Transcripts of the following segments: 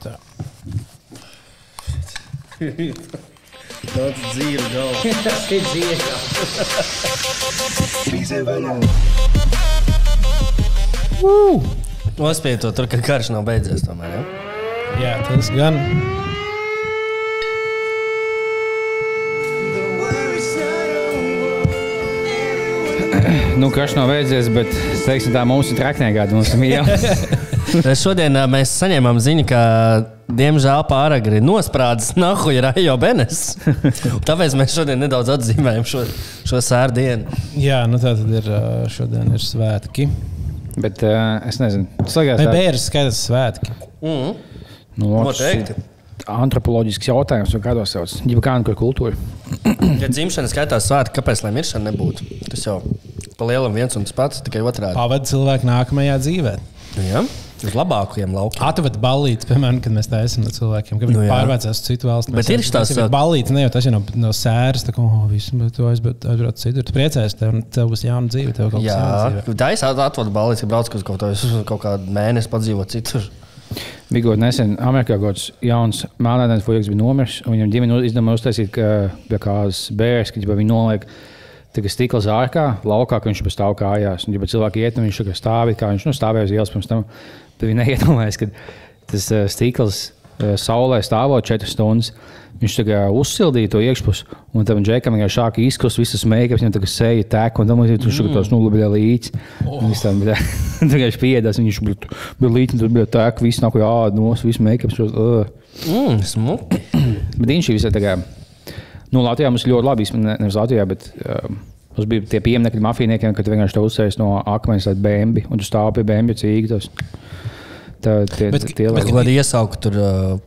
Tā. Tāds dzīves galvas. Nospēj to tur, ka karš nav beidzies. Tomēr, ja? Jā, tas gan. Nu, karš nav beidzies, bet teiksim, tā mums ir trakniekā. Mums ir mīļā. Šodien mēs saņēmām ziņu, ka diemžēl pārāk ir nosprādzis Nahuja Rajo Benes. Tāpēc mēs šodien nedaudz atzīmējam šo, šo sēru dienu. Jā, nu tā tad ir šodien ir svētki. bet uh, es nezinu, tas liekas, Vai tā- bērns skaitās svētki? Mm. nu, Noteikti. antropoloģisks jautājums, kādos sauc. Ģipa kā nu kultūra. Ja dzimšana skaitās svētki, kāpēc lai miršana nebūtu? Tas jau pa lielam viens un tas pats, tikai otrādi. Pavada cilvēku nākamajā dzīvē. Ja? Uz labākajiem laukiem. Atved balīti, piemēram, kad mēs taisām no cilvēkiem, ka viņi Nu jā. pārvācās uz citu valsti. Bet ir tās, uh, balīti, ne jau tas ir no, no sēras, tā kā oh, viss, bet tu aizbrauc aizbrauc citur. Tu priecājies, tev, tev būs jauna dzīve, tev kaut kas jauns. Jā, tā ir atvada balīti, ka brauc uz kaut, kaut kādu mēnesi padzīvot citur. Bija kaut nesen Amerikā kaut kāds jauns melnādains puisis bija nomiris, un viņam ģimene izdomāja uztaisīt, ka pie kādas bērns, ka viņi noliek tikai stikla zārkā, laukā, ka viņš pa stāv kājās. Un, ja cilvēki iet, un viņš tā kā stāv, kā viņš nu, stāvēja uz ielas pirms tam, tad viņi neiedomājas, ka tas uh, stikls uh, saulē stāvot četras stundas. Viņš tā kā uzsildīja to iekšpusi, un tam džekam vienkārši sāka izkust visas meikas, viņam tā kā seja tek, un tam līdzīgi tur šādi tos nulubļā līdzi. Viss tam vienkārši piedās, viņš bija, līdzi, tur bija tek, viss nāk ād, nos, viss meikas. Uh. Mm, smuki. Bet viņš ir visai tā kā, nu, Latvijā mums ļoti labi, nevis Latvijā, bet um, mums bija tie pieminiekļi mafijniekiem, kad tu vienkārši te uzsēs no akmens līdz bēnbi, un tu stāvi pie bēnbi cīgtos. Tā, tie, Bet- tie, bet- kāda iesauka tur. Uh,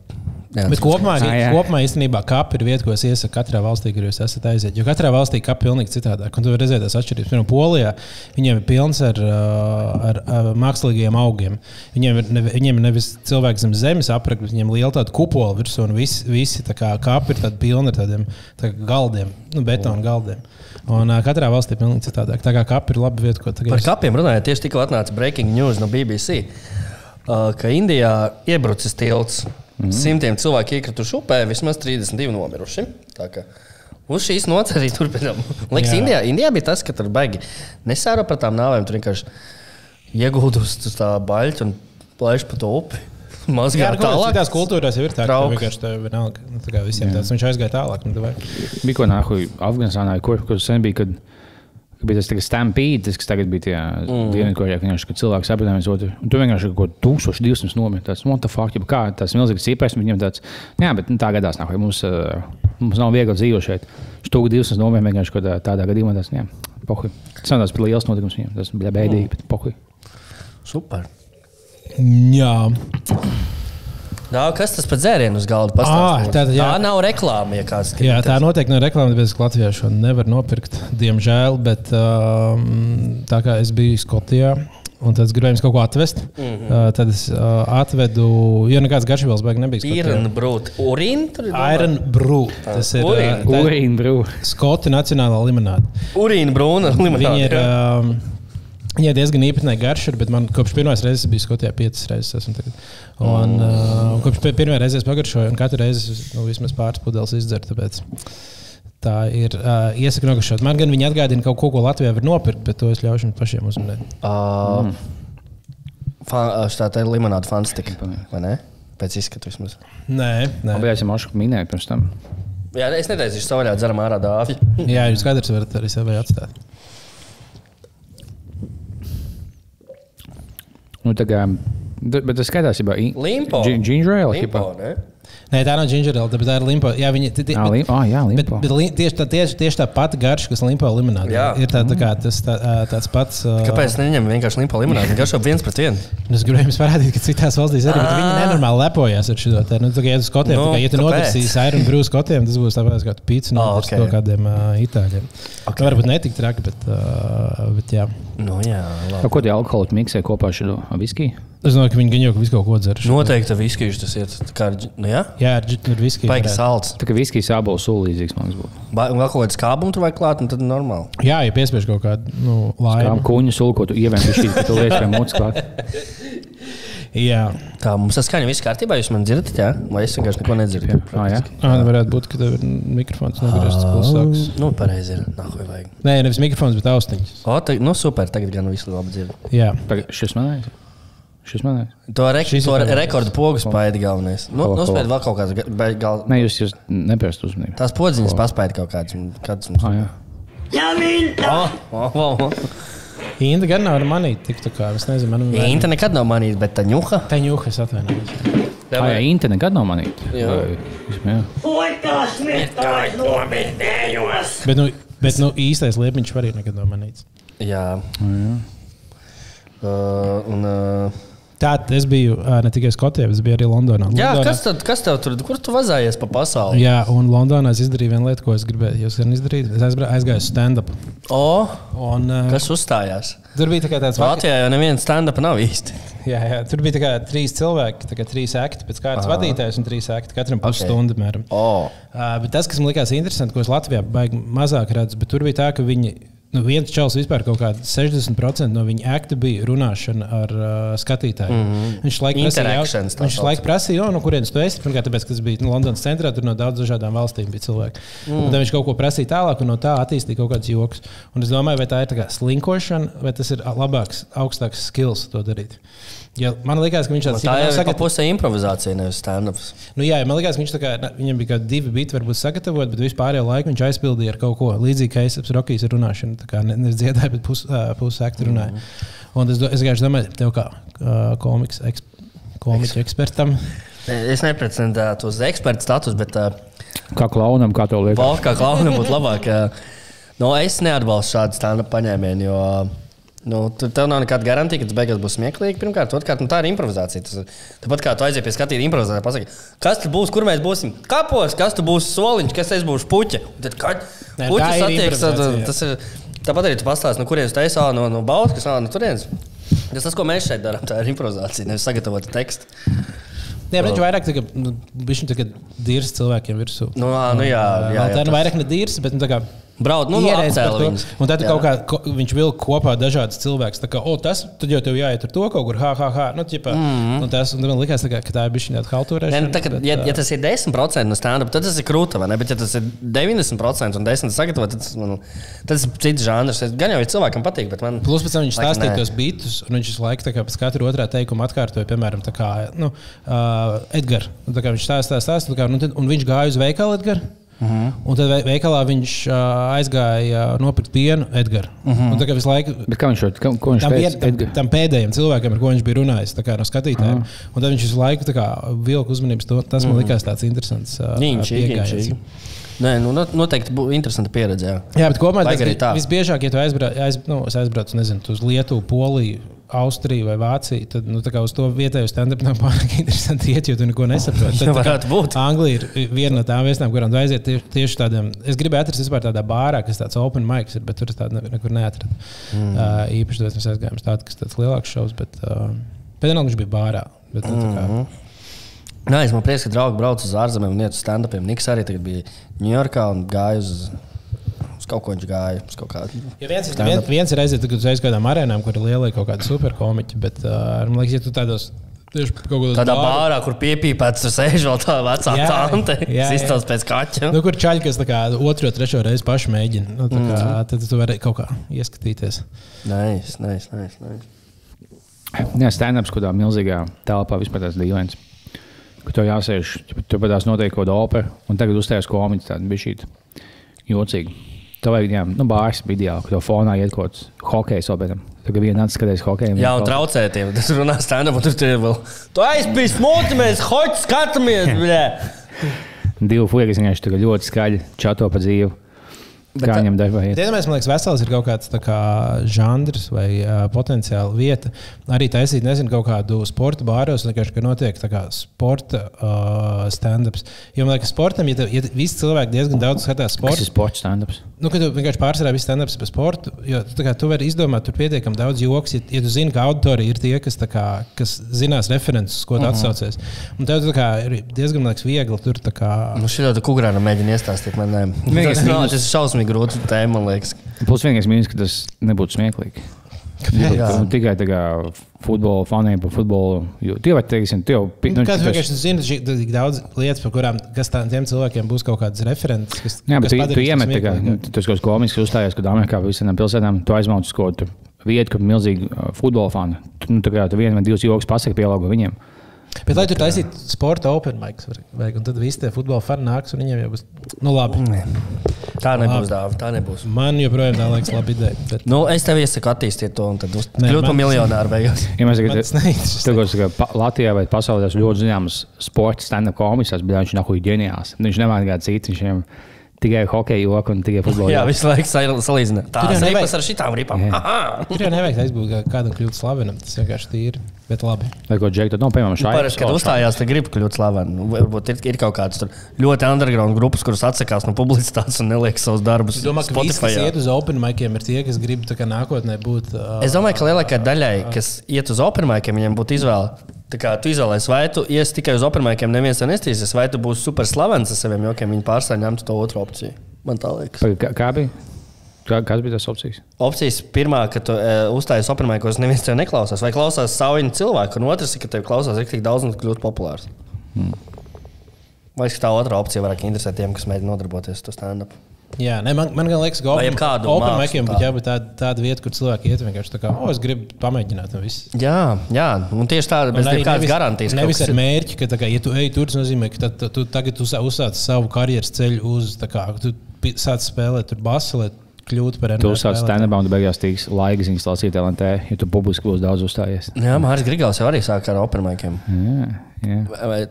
jā, Bet kopumā, Jā, jā. kopumā īstenībā kapa ir vieta, ko es iesaku katrā valstī, kur jūs esat aiziet. Jo katrā valstī kapa ir pilnīgi citādāk. Un tu vari redzēt tās atšķirības. Piemēram, Polijā viņiem ir pilns ar, uh, ar, ar mākslīgiem augiem. Viņiem ir, nevi, viņiem ir nevis cilvēks zem zemes aprakts, viņiem ir liela tāda kupola virsū, un visi, visi tā kā kapa ir tāda pilna ar tādiem tā kā galdiem, nu, betona galdiem. Un uh, katrā valstī ir pilnīgi citādāk. Tā kā kapa ir laba vieta, ko tagad Par kapiem runājot, tieši tikko atnāca breaking news no BBC, uh, ka Indijā iebrucis tilts. Mm. Simtiem cilvēku iekrituši upē, vismaz 32 nomiruši. Uz šīs nocis arī turpinām. Liekas, Jā. Indijā, Indijā bija tas, ka tur baigi nesāra par tām nāvēm. Tur vienkārši ieguldus uz tā baļķa un plēš pa to upi. Mazgā Jā, nu, tālāk. Tās kultūrās jau ir tā, ka vienkārši tā vienalga. Nu, tā kā visiem tāds viņš aizgāja tālāk. Nu, davai. Bija kaut kāda Afganistānā, kur, kur sen bija. Kad, bija tas tāds stampīds, kas tagad bija tie mm. vienkārši kad cilvēki saprata viens otru. Un tu vienkārši kaut ko 1200 nomira. Tas what the fuck, jau kā tas milzīgs cipars, viņam tāds, jā, bet nu, tā gadās nav. Mums, uh, mums nav viegli dzīvot šeit. Stūka 200 nomira vienkārši kaut tādā gadījumā. Tas, jā, pohuj. Tas nav tāds liels notikums viņam. Tas bija bēdīgi, bet pohuj. Super. Jā, Jā, kas tas par dzērienu uz galda Ā, pastāstīs? tātad, jā. tā nav reklāma, ja jā, tā noteikti nav reklāma, tāpēc ka Latvijā šo nevar nopirkt, diemžēl. Bet um, tā kā es biju Skotijā. Un tad es gribēju kaut ko atvest. Mm. -hmm. uh, tad es uh, atvedu, jo nekāds garšvielas beigas nebija. Skotijā. Iron brūt. Urīna tur ir. domā? Iron Brew. Tas ir Urīna. tā bro. Skotu nacionālā limonāde. Urīna brūna limonāde. Viņi ir diezgan īpatnēji garši, bet man kopš pirmās reizes bija Skotijā piecas reizes. Un, uh, kopš pi- pirmā reize es pagaršoju, un katru reizi nu, vismaz pāris pudeles izdzeru. tāpēc Tā ir uh, iesaka nogašot. Man gan viņi atgādina kaut ko, ko Latvijā var nopirkt, bet to es ļaušu jums pašiem uzminēt. Uh, fa- Tā tā ir limonāde fantastika. Vai ne? Pēc izskatu vismaz. Nē, nē. Bija jāsaka, ka minēja pirms tam. Jā, es neteicu, ka savā dzeram ārā dāvju. Jā, jūs katrs varat arī sevi atstāt. Nu, tā kā, bet tas skatās, jau Limpo. Ale. Limpo, ne? Nē, tā nav ginger ale, bet tā ir limpa. Jā, viņi, ti- ti- Ā, lim- ā, jā, Bet, limpo. bet tieši, tā, tieši, tieši tā pati garša, kas limpo limonādē, Jā. ir tā, tā kā, tas, tā, tāds pats. ā, Kāpēc neņem vienkārši limpo limonādi? Viņš garšo viens pret vienu. Es gribēju jums parādīt, ka citās valstīs arī bet viņi nenormāli lepojas ar šo te. Nu, iet uz skotiem, Nu, nu, kā, ja tu kāpēc? notirsīs Iron Brew skotiem, tas būs tāpēc, kā tu pīci no Ah, okay. ok. kādiem uh, itāļiem. Okay. Varbūt netik traki, bet, uh, bet jā. Nu, jā, labi. Ko tie alkoholi miksē kopā ar šo viskiju? Es domāju, ka viņi gan jau visu kaut ko dzer. Noteikti viskijs tas ir. Tā Kā, nu, jā, Jā, ar, ar viskiju. varētu. salds. Tā kā viskijas sābols sūlīdzīgs man būtu. Vēl kaut kāda skābuma tur vajag klāt, un tad normāli. Jā, ja piespiež kaut kādu nu, Kā laimu. kuņu sulu, ko tu ievēmsi šī, ka tu lietas pie mutes klāt. Jā, Kā mums tas skaņa viss kārtībā, jūs man dzirdat, jā? Vai es vienkārši neko nedzirdu? Ah, jā. ah, varētu būt, ka tev ir mikrofons nogriezts klusāks. Nu, pareizi ir. Nahuj vajag. Nē, nevis mikrofons, bet austiņas. O, tā, nu super, tagad gan viss labi dzird. Jā, Tagad šis manējais. Šis manējais. To, re Šis to pamats. rekordu pogu spēļ galvenais. Nu, spēļ vēl kaut kāds, ga- bet gal... Nē, jūs, jūs nepērst uzmanību. tās podziņas paspēļ kaut kāds. kāds mums... Ah, jā. oh, oh, oh, oh. Inta gan nav ar manī tik tā kā, es nezinu, man Ja Inta nekad nav manīta, bet tā ņuha. Tā ņūka, es atvainojos. Ah, jā, Inte nekad nav manīta. Jā. Jā. Puikas mittavais nometnējos! Bet, nu, bet nu, īstais liepiņš arī nekad nav manīts. Jā. Uh, un, uh, Tā, es biju ne tikai Skotijā, bet biju arī Londonā. jā, Londonā kas, tad, kas tev tur, kur tu vazājies pa pasauli? Jā, un Londonā es izdarīju vienu lietu, ko es gribēju. Izdarīt. Es aizgāju uz stand-up. O, Un, kas uzstājās? tur bija tā tāds Latvijā jau neviens stand-up nav īsti. Jā, jā, tur bija kā trīs cilvēki, kā trīs akti, pēc kārtas vadītājs un trīs akti. Katram pusstundu, apmēram. O, Uh, bet tas, kas man likās interesanti, ko es Latvijā baigi mazāk redzu, bet tur bija tā, ka viņi. Nu, viens čels vispār kaut kāda 60% no viņa akta bija runāšana ar uh, skatītāju. Mm -hmm. Viņš laikam prasīja, viņš laik prasīja, "O, no kurienes tu esi. Pirmkārt, tāpēc, ka tas bija nu, Londonas centrā, tur no daudzām dažādām valstīm bija cilvēki. Mm. Tad viņš kaut ko prasīja tālāk, un no tā attīstīja kaut kādus joks. Un es domāju, vai tā ir tā slinkošana, vai tas ir labāks, augstāks skills to darīt. Ja man liekas, ka viņš tāds tā jau ir pa pusē improvizācija, nevis stand-ups. Nu, jā, man liekas, ka viņš tā kā, na, viņam bija kaut divi biti, varbūt sagatavot, bet vispār jau laiku viņš aizpildīja ar kaut ko līdzīgu, kā es apziņos, Rokijas runāšanu. Tā kā ne- nevis dziedāja, bet pusakti pus runāja. Mm -hmm. Un es, es vienkārši domāju, tev kā uh, komiks, eks, komiķu ekspertam. Es neprecendētu uz eksperta status, bet uh, Kā klaunam, kā to liekas. Valsts kā klaunam būtu labāk. jā. Nu, es neatbalstu šādu stand-up paņēmienu, jo nu, tev nav nekāda garantija, ka tas beigās būs smieklīgi. Pirmkārt, otrkārt, nu, tā ir improvizācija. Tas, tāpat kā tu aizies pie skatītāja improvizācijā, pasaki, kas tur būs, kur mēs būsim kapos, kas tur būs soliņš, kas es būšu puķa. Tad, kad Nē, puķis improvizācija, tas ir. Tāpat arī tu pastāstīji, no kurienes tu esi ā, no, no Baltijas, no turienes. Tas, tas, ko mēs šeit darām, tā ir improvizācija, nevis sagatavota teksta. Jā, bet viņš vairāk tā kā, nu, dīrs cilvēkiem virsū. Nu, nu jā, jā, jā, tā ir tas- vairāk ne dīrs, bet nu, tā kā. Brauc, nu, to. viņus. Un tad kaut kā ko, viņš vilka kopā dažādas cilvēkus. Tā kā, o, tas, tad jau tev jāiet ar to kaut kur, ha, ha, ha. Nu, ķipa, mm -hmm. un tas, un man likās, kā, ka tā ir bijusi tāda haltūrēšana. Nu, tā, kad, ja, ja tas ir 10% no stand-up, tad tas ir krūta, vai ne? Bet, ja tas ir 90% un 10% sagatavot, tad tas, man, tas ir cits žanrs. Gan jau ir cilvēkam patīk, bet man. Plus, pēc tam viņš stāstīja tos beatus, un viņš visu laiku pēc katra otrā teikuma atkārtoja, piemēram, tā kā nu, uh, Edgars. Nu, viņš stāstīja, stāstīja, nu, un viņš gāja uz veikalu Edgars. Uh -huh. Un tad vei- veikalā viņš uh, aizgāja uh, nopirkt pienu Edgars. Uh -huh. Un tā kā visu laiku Bet kā viņš to ko, ko viņš tam, teica? tam, Edgar? tam pēdējiem cilvēkiem, ar ko viņš bija runājis, tā kā no skatītājiem. Uh -huh. Un tad viņš visu laiku kā vilka uzmanības. To, tas man likās tāds interesants. Uh, ņīņšīgi. Nē, nu, not- noteikti būtu interesanta pieredze. Jā. Jā, bet kopumā tas arī tā. vis, visbiežāk, ja tu aizbrauc, aiz, nu, es aizbraucu nezinu, uz Lietuvu, Poliju, Austriju vai Vāciju, tad nu, uz to vietēju stand-up nav pārāk interesanti iet, jo tu neko nesaproti. Tad, tā kā varētu būt. Anglija ir viena no tām vietām, kurām aiziet tie, tieši tādiem. Es gribēju atrast vispār tādā bārā, kas tāds open mics ir, bet tur es tādu ne- nekur neatradu. Mm. Uh, īpaši tad mēs aizgājām uz tādu, kas tāds lielāks šovs, bet uh, tam viņš bija bārā. Bet, kā, Mhm. Nē, es man prieks, ka draugi brauc uz ārzemēm un iet uz stand-upiem. Niks arī bija Ņujorkā un gāja uz, uz kaut ko viņš gāja. Kaut kādu. Ja viens, ir, vien, viens ir aiziet, kad uz kaut kādām arēnām, kur ir liela kaut kāda superkomiķa, bet uh, man liekas, ja tu tādos kaut Tādā bārā, kur piepīpēts, tur sēž vēl tā vecā tante. izstāsta pēc kaķa. Nu, kur čaļi, kas tā kā otro, trešo reizi paši mēģina, nu, tā kā, mm. tad tu vari kaut kā ieskatīties. Nē, nē, nē. Jā, stand-ups, kādā milzīgā telpā vispār tas dīvains. Kur tev jāsēž, tur pat tās notiek kaut kāda opera, un tagad uzstājas komiķis, tāda bija šī jocīga. Tev vajag, jā, nu, bārs bija ideāli, ka tev fonā iet kaut kāds hokejs operam. Tagad viena nāca skatīties hokeju. Jā, un traucētiem. Tas runā stand-up, un tur tur ir vēl. Tu aizpīsti mūti, mēs hoci skatāmies. bļē. Divi fuļi, kas vienkārši tagad ļoti skaļi čato pa dzīvi. Bet Kā tā- viņam darbā iet? Dienamēs, man liekas, vesels ir kaut kāds tā kā, žanrs vai uh, potenciāla vieta. Arī taisīt, nezinu, kaut kādu sporta bāros, vienkārši, ka notiek tā kā sporta uh, stand-ups. Jo man liekas, sportam, ja, tev, ja visi cilvēki diezgan daudz skatās Tas sporta, ir sports stand-ups. Nu, kad tu vienkārši pārsvarā viss stand-ups par sportu, jo kā, tu vari izdomāt, tur pietiekami daudz joks, ja, ja tu zini, ka auditorija ir tie, kas, kā, kas zinās references, ko tu uh -huh. atsaucies. Un tev kā, ir diezgan liekas, viegli tur tā kā. Nu, šī tāda kukurāna mēģina iestāstīt man. nē. Tas, nav, tas ir šausmīgi grūti tēma, man liekas. Plus vienīgais mīnus, ka tas nebūtu smieklīgi. Tikai tā kā futbola faniem par futbolu. jo Tu jau teiksim, tu jau pi- Nu, Kāds vienkārši zina tik daudz lietas, par kurām tiem cilvēkiem būs kaut kāds referents. Kas, Jā, kas tu, tu iemet kā nu, tas kaut kas komisks uzstājies, kad Amerikā visām pilsētām tu aizmauc uz kaut vietu, kur milzīgi futbola fani. Tu, nu, tā kā tu vienu vai divus joks pasaki pielāgo viņiem. Bet, lai tur taisītu sporta open mics, vajag, un tad visi tie futbola fani nāks, un viņiem jau būs. Nu, labi. Tā nebūs dāvana. Tā nebūs. Man joprojām tā liekas, labi ideja. Bet... Nu, es tev iesaku attīstīt to, un tad Nē, kļūt par miljonāru beigās. Ja mēs tagad Latvijā vai pasaulē tas ļoti zināms sporta stand-up komisārs, bet viņš nav huļ ģeniāls. Viņš nemāķi kāds cits, viņam tikai hokeja joku un tikai futbola Jā, visu laiku sal- salīdzina. Tā ir nevis ar šitām ripām. Tur jau nevajag aizbūt kā kādam kļūt slavenam. Tas vienkārši tīri. Bet labi. Vai ko Džek, tad, nu, piemēram, šai Parasti, kad uzstājās, tad grib kļūt slaveni. Nu, Varbūt ir, ir kaut kādas tur ļoti underground grupas, kuras atsakās no publicitātes un neliek savus darbus. Es domāju, ka visi, kas iet uz open miciem, ir tie, kas grib tā kā nākotnē būt. Uh, Es domāju, ka lielākajai daļai, kas iet uz opermaikiem, viņiem būtu izvēle. Tā kā tu izvēlēsies, vai tu iesi tikai uz opermaikiem, neviens to nestīsies, vai tu būsi super slavens ar saviem jokiem, viņi pārstāv ņemt to otru opciju. Man tā liekas. Kā, kā bija? Kā, kas bija tas opcijas? Opcijas pirmā, ka tu e, uzstājies opermaikos, neviens tev neklausās, vai klausās savu cilvēku, un otrs ka tev klausās tik daudz un tu kļūst populārs. Hmm. Vai tā otrā opcija vairāk interesē tiem, kas mēģina nodarboties ar stand-up? Jā, ne, man, man gan liekas, ka Vai open, jebkādu open miciem būtu jābūt tāda, tāda vieta, kur cilvēki iet vienkārši tā kā, o, es gribu pamēģināt. un viss. Jā, jā, un tieši tāda bez nekādas garantijas. Nevis ar mērķi, ka, tā kā, ja tu ej tur, tas nozīmē, ka tad, tu tagad uzsā- uzsāc savu karjeras ceļu uz, tā kā, tu sāc spēlēt tur basu, lai kļūtu par Tu NBA uzsāc spēlētāju. stand-up un tu beigās tiks laiks ziņas lasīt LNT, ja tu publiski būs daudz uzstājies. Jā, Mārcis Grigals jau arī sāk ar opermaikiem.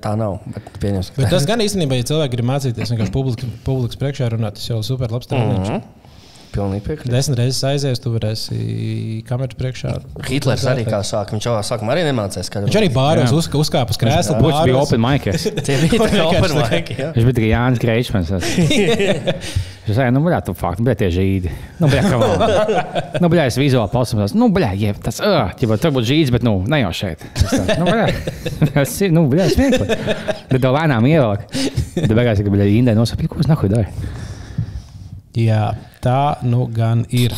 Tā nav? Bet Bet tas gan īstenībā, ja cilvēki grib mācīties vienkārši publikas, publikas priekšā runāt, tas jau ir super labs treniņš. Mhm. Pilnīgi piekrītu. Desmit reizes aizies, tu varēsi kameras priekšā. Hitlers arī kā sāk. Viņš jau sākumā arī nemācījās. Viņš arī bāros uz, uzkāpa uz krēsla. Būs bija open mic. Viņš bija tikai Jānis Kreičmans. Viņš teica, nu, bļā, tu fakti, bet tie žīdi. Nu, bļā, kā vēl. Nu, bļā, es vizuāli pasamies. Nu, bļā, jeb, tas, uh, ķipa, tur būtu žīds, bet, nu, ne jau šeit. Es Nu, bļā, tas ir, nu, bļā, smieklīgi. Bet to lēnām ievelk. Tad beigās, ka, bļā, Indē nosapīja, ko es nahuj daru. Jā, tā nu gan ir.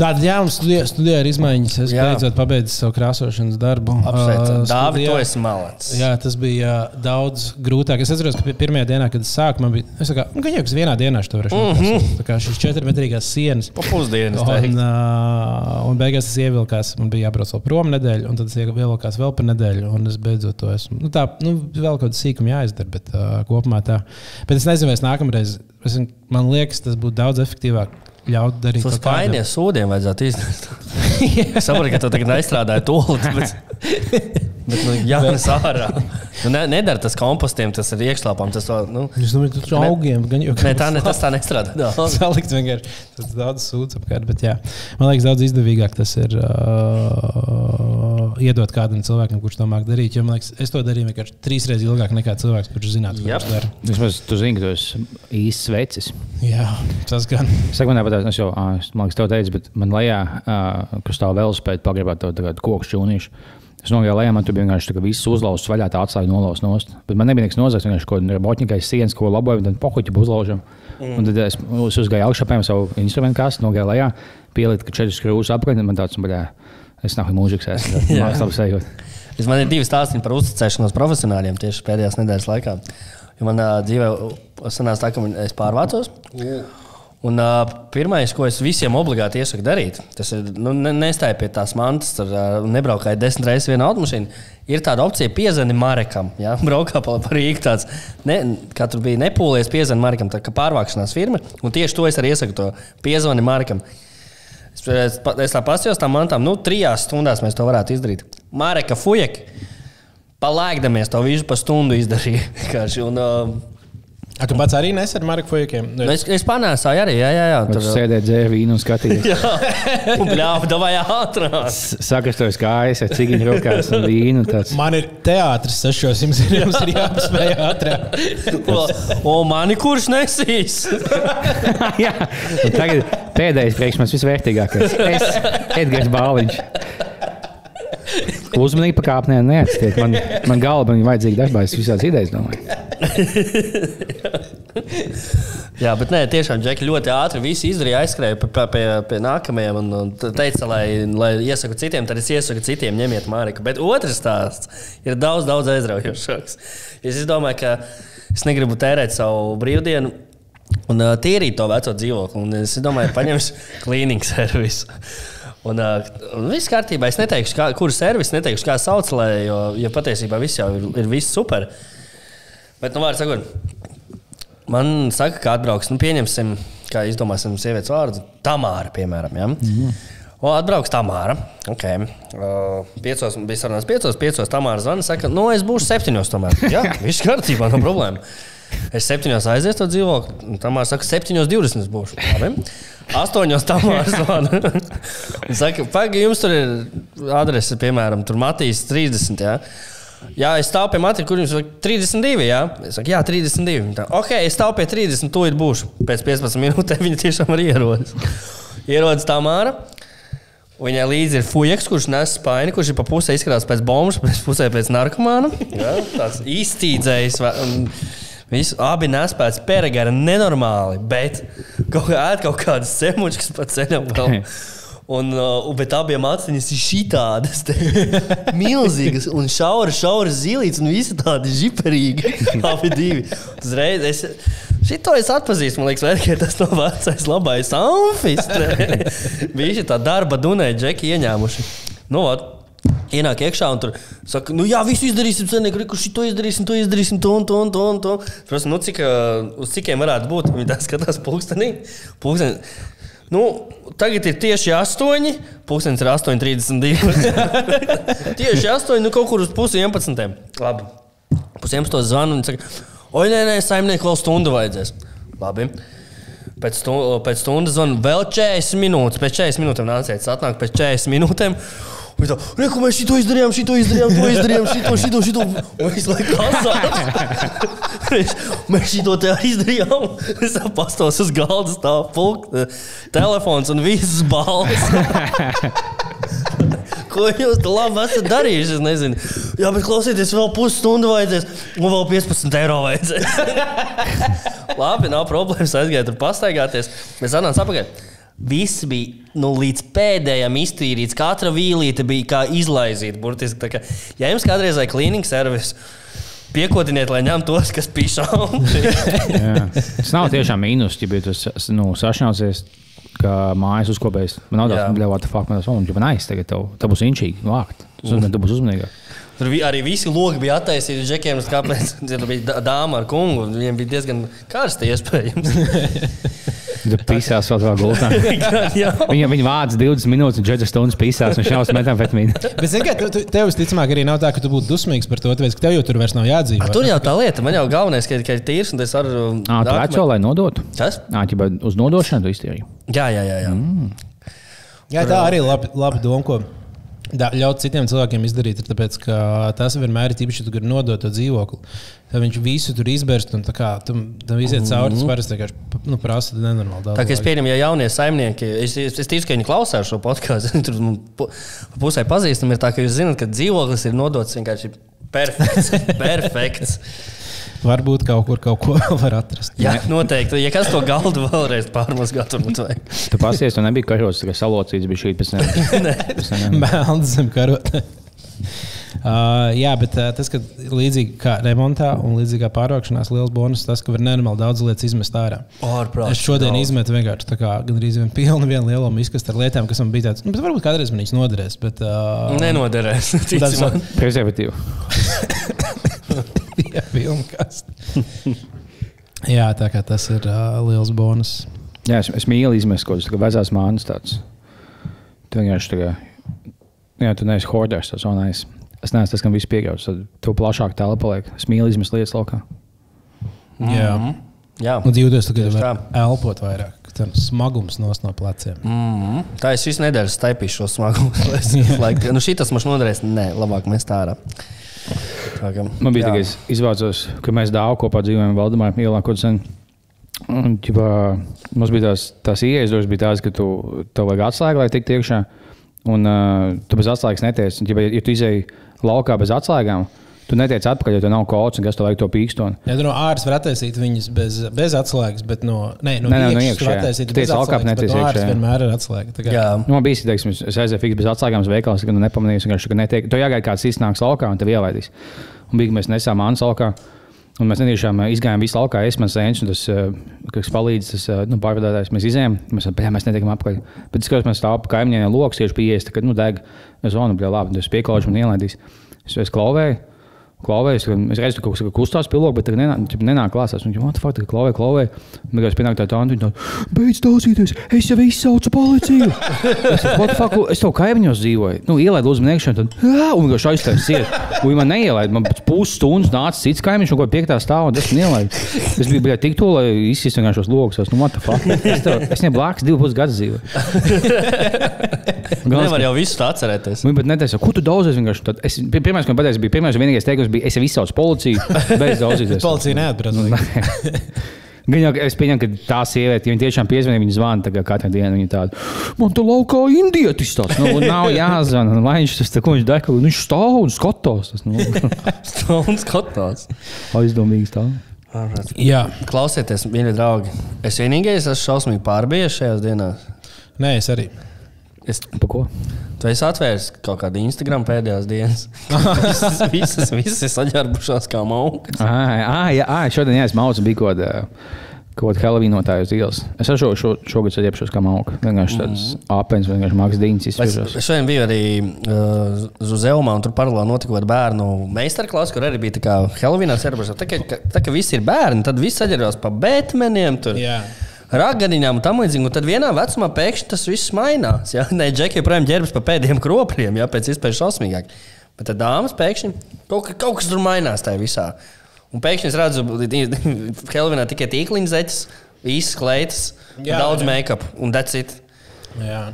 Tāda jā, mums studijā, studijā ir izmaiņas. Es Jā. beidzot pabeidzu savu krāsošanas darbu. Apsveicam. Uh, Dāvi, studijā. tu esi malāts. Jā, tas bija daudz grūtāk. Es atceros, ka pi- pirmajā dienā, kad es sāku, man bija. Es kā, nu, ka jau kas vienā dienā to varēšu Mhm. izdarīt. Tā kā šīs četrmetrīgās sienas. Pa pusdienas. Un, uh, un beigās tas ievilkās. Man bija jābrauc vēl prom nedēļu, un tad tas ievilkās vēl par nedēļu. Un es beidzot to esmu. Nu, tā, nu, vēl kaut kāda sīkuma jāizdara, bet uh, kopumā tā. Bet es nezinu, vai es nākamreiz. Es, man liekas, tas būtu daudz efektīvāk. Ļaut darīt kādam- spaiņiem sūdiem vajadzētu. Es saprotu, ka tu tagad neizstrādāji to līdzi. Bet, bet nu, jā, tas ārā. Nu, ne, nedara tas kompostiem, tas ir iekšlāpām. Tas, vēl, nu, ir augiem. Gan jau ne, tā, ne, tas tā nestrādā. Jā. Salikt vienkārši tas daudz sūdz apkārt. Bet, jā, man liekas, daudz izdevīgāk tas ir uh, iedot kādam cilvēkam, kurš to māk darīt. Jo man liekas, es to darīju vienkārši trīs reizes ilgāk nekā cilvēks, kurš zinātu, ko viņš dara. Vismaz tu zini, ka tu esi īsts vecis. Jā, tas gan. Saka, man tāpat, es jau, man liekas, tev teicu, bet man lejā, uh, kur stāv velospēda, pagribāt to tādu koku šķūnīšu. Es nogāju lejā, man tur bija vienkārši viss uzlauzts vaļā, tā atstāja nolauzts nost. Bet man nebija nekas nozagts, vienkārši kaut kāda robotņikais sienas, ko laboju, un tad pohuķi uzlaužam. Mm. Un tad es, es uzgāju augšā, piemēram, savu instrumentu kastu, nogāju lejā, pieliku ka četras skrūves apkārt, un man tāds, baļā, es nav mūžiks, es labi sajūtu. Es man ir divi stāsti par uzticēšanos profesionāļiem tieši pēdējās nedēļas laikā. Jo manā dzīvē sanāca tā, ka es pārvācos. Un, uh, pirmais, ko es visiem obligāti iesaku darīt, tas ir nu, ne, nestāj pie tās mantas, ar, uh, nebraukāju desmit reizes vienā automašīnā. Ir tāda opcija, piezvani Marekam. Ja? Braukā pa, Rīgā tāds, ne, kā tur bija nepūlies, piezvani Marekam, tā kā pārvākšanās firma. Un tieši to es arī iesaku, to piezvani Marekam. Es, es, es tā paskatījos tam mantām, nu, trijās stundās mēs to varētu izdarīt. Māreka Fujek, palēkdamies to visu pa stundu izdarīja. Un, uh, A, tu pats arī nes ar Marku Fojukiem? nu, es, es panāsāju arī, jā, jā. jā Tur sēdēja dzēra vīnu un skatījās. jā. un bļāva, davai ātrāk. Saka, es to kājas ar cigiņu rokās un vīnu. tāds. Man ir teātris, tas šos jums ir, jums ir jāpaspēj ātrāk. o, mani kurš nesīs? Jā, un tagad pēdējais priekšmets visvērtīgākais. Es, Edgars Bāliņš. Uzmanīgi pa kāpnēm neatstiet. Man, man galva ir vajadzīga dažādas visādas idejas. Jā, bet nē, tiešām Džeki ļoti ātri visu izdarīja, aizskrēja pie, pie, pie nākamajiem un, un teica, lai, lai iesaku citiem, tad es iesaku citiem, ņemiet Māriku. Bet otrs stāsts ir daudz, daudz aizraujošāks. Es domāju, ka es negribu tērēt savu brīvdienu. Un uh, tīrīt to veco dzīvokli. Un es domāju, paņemšu cleaning servisu. Un, un viss kārtībā. Es neteikšu, kā, kuru servisu, neteikšu, kā sauc, lai, jo, jo patiesībā viss jau ir, ir viss super. Bet, nu, vārds sakot, man saka, ka atbrauks, nu, pieņemsim, kā izdomāsim sievietes vārdu, Tamāra, piemēram. Ja? Mm. O, atbrauks Tamāra. Okay. Uh, piecos, bija sarunas piecos, piecos Tamāra zvana. Saka, nu, es būšu septiņos tomēr. Jā, viss kārtībā, nav no problēma. Es septiņos aiziešu to dzīvokli. Tam mākslinieks saka, septiņos divdesmit būšu. Labi. Astoņos tam mākslinieks. Saka, pagaidi, jums tur ir adrese, piemēram, tur Matīs 30. Jā. Jā, es stāvu pie Matrijas, kur jums ir 32. Jā, es saku, jā 32. Tā, ok, es stāvu pie 30, to ir būšu. Pēc 15 minūtēm viņa tiešām arī ierodas. Ierodas tā māra. Viņai līdzi ir fujaks, kurš nes spaini, kurš ir pa pusē izskatās pēc bombas, pēc pusē pēc narkomāna. Jā, tāds iztīdzējs. Un, Visi abi nespēja pergara nenormāli, bet kaut, kā, kaut kādas semučkas pa ceļam. Vēl. Un, uh, bet abiem aciņas ir šitādas, milzīgas un šauras, šauras zilītas, un visi tādi žiperīgi. Abi divi. Uzreiz es šito es atpazīstu, man liekas, vērķi, tas no vecais labais amfis. Visi tā darba dunēja džeki ieņēmuši. Nu, ot, Ienāk iekšā un tur saka, nu jā, visu izdarīsim, senīgi, kurš to izdarīsim, to izdarīsim, to un to un to. Un to. Protams, nu, cik, uz cikiem varētu būt? Viņi tā skatās pulkstenī. Pulksteni. Nu, tagad ir tieši 8, pulkstenis ir 8,32. tieši 8, nu kaut kur uz pusi 11. Labi. Pus 11 zvanu un saka, oi, nē, nē, saimnieku vēl stundu vajadzēs. Labi. Pēc, stu, pēc stundas zvanu vēl 40 minūtes. Pēc 40 minūtēm nāciet, atnāk pēc 40 minūtēm. Tā, reku, mēs šito izdarījām, šito izdarījām, to izdarījām, šito, šito, šito. Laiku kasās. mēs šito te izdarījām. Es pastos uz galda stāv pulk, telefons un visas balvas. Ko jūs labi esat darījuši? Es nezinu. Jā, bet klausieties, vēl pusstundu vajadzēs, un vēl 15 eiro vajadzēs. labi, nav problēmas aizgāt tur pastaigāties. Mēs atnācām apakaļ. Viss bija nu, līdz pēdējiem iztīrīts. Katra vīlīte bija kā izlaizīta. Burtiski, kā, ja jums kādreiz ir cleaning service, piekotiniet, lai ņemtu tos, kas pišā. Tas nav tiešām mīnus, ja tas nu, sašņausies. Kā mājas uzkopējis. Man nav ka, what the fuck, man tas ir. Man aiz, tagad tev, tev būs inčīgi vākt. Tu būsi uzmanīgāk. Tur arī visi logi bija attaisīti uz džekiem, kāpēc tur bija dāma ar kungu. Viņiem bija diezgan karsti iespējams. Tur pisās vēl tādā gultā. viņa, viņa vāc 20 minūtes, un 4 stundas pisās, un šausmas metamfetamīnu. Bet, zini, tu, tev visticamāk arī nav tā, ka tu būtu dusmīgs par to, tāpēc, ka tev jau tur vairs nav jādzīvo. A, tur jau tā lieta, man jau galvenais, ka, ka ir tīrs, un es varu. Ā, tu veco, lai nodotu? Kas? Ā, ķipa, uz nodošanu tu iztīri. Jā, jā, jā. jā. Mm. jā tā arī ir laba, laba doma. Ko... Da, ļaut citiem cilvēkiem izdarīt, ir tāpēc, ka tas vienmēr ir īpaši, ja tu gribi nodot to dzīvokli. Tad viņš visu tur izbērst, un kā, tam, tam iziet cauri. Tas parasti vienkārši nu, prasa nenormāli daudz. Tā kā es pieņemu, ja jaunie saimnieki, es, es, es ticu, ka viņi klausās šo podkāstu, tur pusē pazīstami ir tā, ka jūs zināt, ka dzīvoklis ir nodots vienkārši perfekts. perfekts. Varbūt kaut kur kaut ko var atrast. Jā, noteikti. Ja kas to galdu vēlreiz pārmazgāt, tad vajag. Tu pasies, tu nebija karots, tikai salocīts bija šī pēc tam. Melns zem karotē. Uh, jā, bet uh, tas, ka līdzīgi kā remontā un līdzīgi kā pārvākšanās, liels bonus tas, ka var nenormāli daudz lietas izmest ārā. Ārprāt, es šodien daudz. izmetu vienkārši tā kā gandrīz vien pilnu vienu lielu izkastu ar lietām, kas man bija tādas, nu, bet varbūt kādreiz man viņas noderēs. Bet, uh, Nenoderēs. Tas ir prezervatīvi. Jā, filmkast. Jā, tā kā tas ir uh, liels bonus. Jā, es, es mīlu izmest kaut kādas vecās mānas. Tāds. Tu vienkārši tā kā, jā, tu neesi horders, tas un es. Es neesmu tas, kam viss pieļauts. Tad tu plašāk telpa paliek. Es mīlu izmest lietas laukā. Mm -hmm. Jā. Jā. Un dzīvoties tagad var elpot vairāk. Smagums no pleciem. Mm -hmm. Tā es visu nedēļu staipīšu šo smagumu. like, nu, šī tas man noderēs. Nē, labāk mēs tā ārā. Kā, Man bija tāds izvācos, ka mēs dāvu kopā dzīvojam Valdemāra ielā kaut sen. Un, ģipā, mums bija tās, tās ieejas, bija tās, ka tu tev vajag atslēgu, lai tiktu iekšā. Un uh, tu bez atslēgas netiec. Un, ģipā, ja tu izēji laukā bez atslēgām, Tu netiec atpakaļ, jo tev nav kaut kas, kas tev vajag to pīkstoni. Ja tu no ārpuses var attaisīt viņus bez, bez atslēgas, bet no, ne, no, Nē, no iekšā, var attaisīt Tu bez tiec alkāp, atslēgas, bet netiec iekšā, jā. vienmēr ir atslēga. Kā- Jā, Nu, man bija teiksim, es aizēju fiks bez atslēgām uz veikalu, es gan nepamanīju, ka netiek. Tu jāgaida kāds iznāks laukā un tev ielaidīs. Un bija, mēs nesām Annas laukā. Un mēs tiešām izgājām visu laukā, es mans sēņš, un tas, eh, kas palīdz, tas eh, nu, pārvadātājs. Mēs izējām, mēs, jā, mēs netiekam apakaļ. Bet es skatos, mēs stāvam kaimiņiem, lokus tieši pie iesta, kad nu, deg. Es zvanu, bija labi, tas pieklājuši man ielaidīs. Es, es klauvēju. Klauvēju, es redzu, ka kaut kas kustās pilok, bet tagad nenāk, nenāk klāsās. Viņš man tā kā klauvēja, klauvēja. Un tagad es pienāku tā viņa tādu, beidz klausīties, es jau izsaucu policiju. es, what the fuck, es tev kaimiņos dzīvoju. Nu, ielaidu uzmanību, tad, un viņš aiztaisīja ciet. Un man neielaida. Man pēc pusstundas nāca cits kaimiņš, un ko piektā stāvā, un es neielaidu. Es biju bijā, tik to, lai izsist vienkārši šos logus. Es, nu. Es, tev, es nebiju blakus divu pus gadus dzīvoju. Galvenais, nevar ka- jau visu tā atcerēties. Viņa pat neteica, ko tu daudzies. vienkārši tad- Es, pi- pirmais, ko viņa pateica, bija pirmais un vienīgais teikums, bija, es jau izsaucu policiju. Policija neatbrīvo. Gan jau es pieņemu, ka tā sieviete, ja viņa tiešām piezvanīja, viņa zvana tagad katru dienu. Viņa tāda, man tur laukā indietis tāds, nu, nav jāzvana. Lai viņš tas tā, ko viņš dara, ka viņš stāv un skatās. Tas, nu, Stundas skatās. aizdomīgi stāv. Jā, Klausieties, mīļie draugi. Es vienīgais esmu šausmīgi pārbijies šajās dienās. nē, es arī. Es, Pa ko? tu esi atvērs kaut kādu Instagram pēdējās dienas. visas, visas, visas ir saģērbušās kā mauka. Ah, jā, ah, šodien jā, es maucu bija kaut kāda. Kaut kāda Halloweenotājs ielas. Es ar šo, šo, šogad saģērbšos kā mauka. Vienkārši tāds apelsīns, vienkārši mākslinieks dīņas es šodien biju arī uh, Zuzeumā, un tur paralēli notika bērnu meistarklase, kur arī bija tā kā Halloweenā cerebrās. Tā, ka- tā kā visi ir bērni, tad viss saģērbās pa Batmaniem. Tur. Jā. Raganiņām un tam līdzīgi. Un tad vienā vecumā pēkšņi tas viss mainās. Ja? Nē, Džeki joprojām ģērbjas pa pēdējiem kropļiem, ja pēc iespējas šausmīgāk. Bet tad dāmas pēkšņi kaut, ka- kaut kas tur mainās tajā visā. Un pēkšņi es redzu, ka Helvinā tikai tīkliņa zeķis, īsts kleitas, Jā, daudz make-up un that's it. Jā.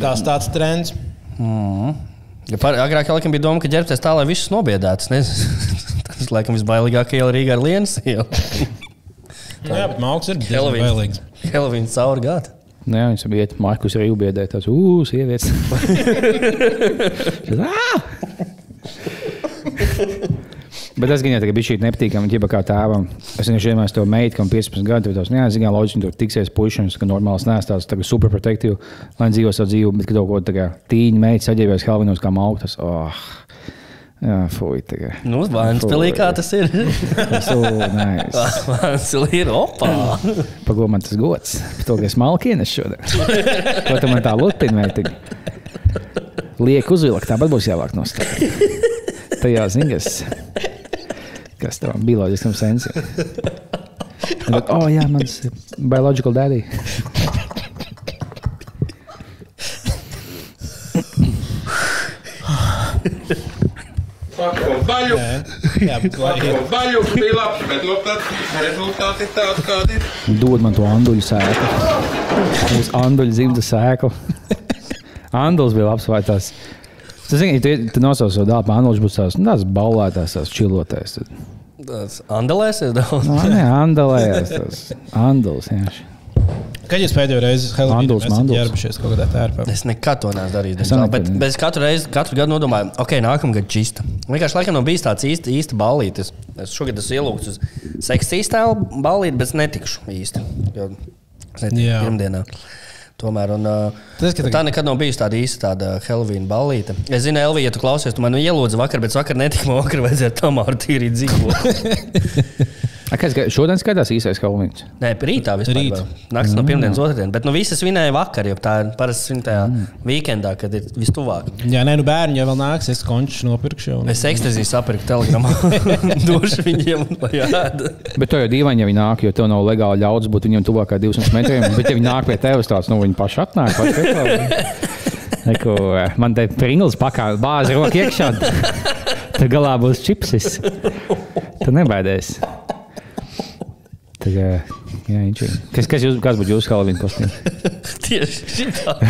Tas tāds trends. Ja par, agrāk laikam bija doma, ka ģērbties tā, lai visus nobiedētu. Tas laikam visbailīgākā iela Rīgā ar Lienas ielu. Nu, jā, bet mākslinieks ir diezgan bailīgs. Halloween cauri gadu. Jā, viņš bija Markus arī ubiedēja tās, ugh, sievietes. Tad, "Ā!" Bet tas gan jau bija šī nepatīkama, ja kā tēvam. Es vienkārši iedomājos to meitu, kam 15 gadi, tur nu, zina, loģiski, tur tiksies puikas, ka normāls nēs tās tā superprotektīvi, lai dzīvo savu dzīvi, bet kad kaut ko tādu tīņu meitu saģērbies Helvinos kā mauktas. Oh. Jā, fuj, tagad. Nu, Vānspēlī kā tas ir. Tas ir. Opā. Ko man tas gods? To, ka es malku ienesu šodien. Ko tu man tā lupini vai tik? Liek uzvilkt, tāpat būs jāvāk nost. Tajā ziņas, kas tam bioloģiskam sensam. Bet, oh, jā, mans biological daddy. Vaļu, Jā, bet vai ir? vaļu bija labs, bet nu, tad rezultāti tādi, kādi ir. Dod man to anduļu sēklu. Uz anduļu dzimta sēklu. Anduls bija labs vai tas. Tas zini, tu, tu nosauc to dāvā, anduļš būs tās, nu, tās baulētās, tās čilotās. Tad, Tas Andelēsies daudz. nu, nē, andalējās tas. Anduls, jā. Kad jūs pēdējo reizi ģērbušies kaut kādā tērpā? Es nekad to neesmu darījis. Es nekad Bet, bet es katru reizi, katru gadu nodomāju, ok, nākamgad čista. Vienkārši laikam nav bijis tāds īsti, īsti ballītis. Es šogad esmu ielūgts uz seksīs tēlu ballīti, bet es netikšu īsti. Jo es netiku pirmdienā. Tomēr, un, uh, Tas, ka tā nekad nav bijusi tāda īsta tāda Halloween ballīte. Es zinu, Elvija, ja tu klausies, tu man ielūdzi vakar, bet vakar netiku, man vakar vajadzēja tamāru tīrīt dzīvot. A, Kas, ka- šodien skatās īsais Halloween. Nē, rītā vispār. Rīt. vēl. Nakts no pirmdienas, otrdienas. Bet nu visas svinēja vakar, jo tā ir parasti tajā weekendā, kad ir vistuvāk. Jā, nē, nu bērni jau vēl nāks, es končus nopirkšu. Un... Es ekstaziju sapirku telegramā. Došu viņiem, lai ēda. Bet to jau dīvaini, ja viņi nāk, jo tev nav legāli ļauts būt viņiem tuvāk kā 200 metriem. Bet, ja viņi nāk pie tevis, tāds, nu, viņi paši atnāk. Paši. Neko, eh, man te pringlis pakā, bāzi roka iekšā. Tad galā būs čipsis. Tu nebaidies. Tā kā, jā, viņš ir. Kas, kas, jūs, kas būtu jūsu Halloween kostīms? Tieši šitā.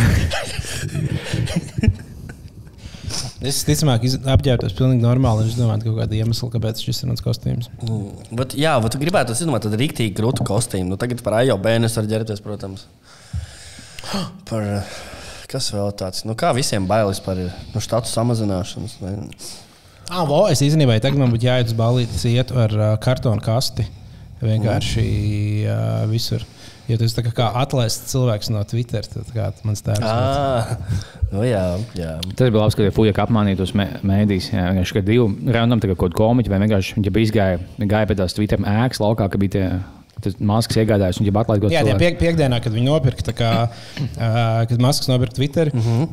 Es ticamāk, apģērbtos pilnīgi normāli. Es domāju, ka kaut kāda iemesla, kāpēc šis ir mans kostīms. Bet, jā, bet tu gribētu izdomāt tādu rīktīgi grūtu kostīmu. Nu, tagad par AIO bērnu var ģērbties, protams. Par, Kas vēl tāds? Nu, kā visiem bailes par nu, štatu samazināšanas? Vai... Ah, vo, es īstenībā tagad man būtu jāiet uz balīti, iet ar uh, kartonu kasti. Vienkārši uh, visur. Ja tu esi tā kā, kā atlaists cilvēks no Twitter, tad kā mans tēvs. Ah, nu, jā, jā. Tas bija labi, ka Fuja apmānīja tos mē- mēdījus. jā, Vienkārši, kad divi kā kaut kādi komiķi vai vienkārši viņi bija izgāja, gāja pie tās Twitter ēkas laukā, ka bija tie. Tas maskas iegādājās, un viņa atlaida kaut Jā, ko tie piek, piekdienā, kad viņi nopirka, kā, uh, kad Masks nopirka Twitter. Mm Mhm. -hmm.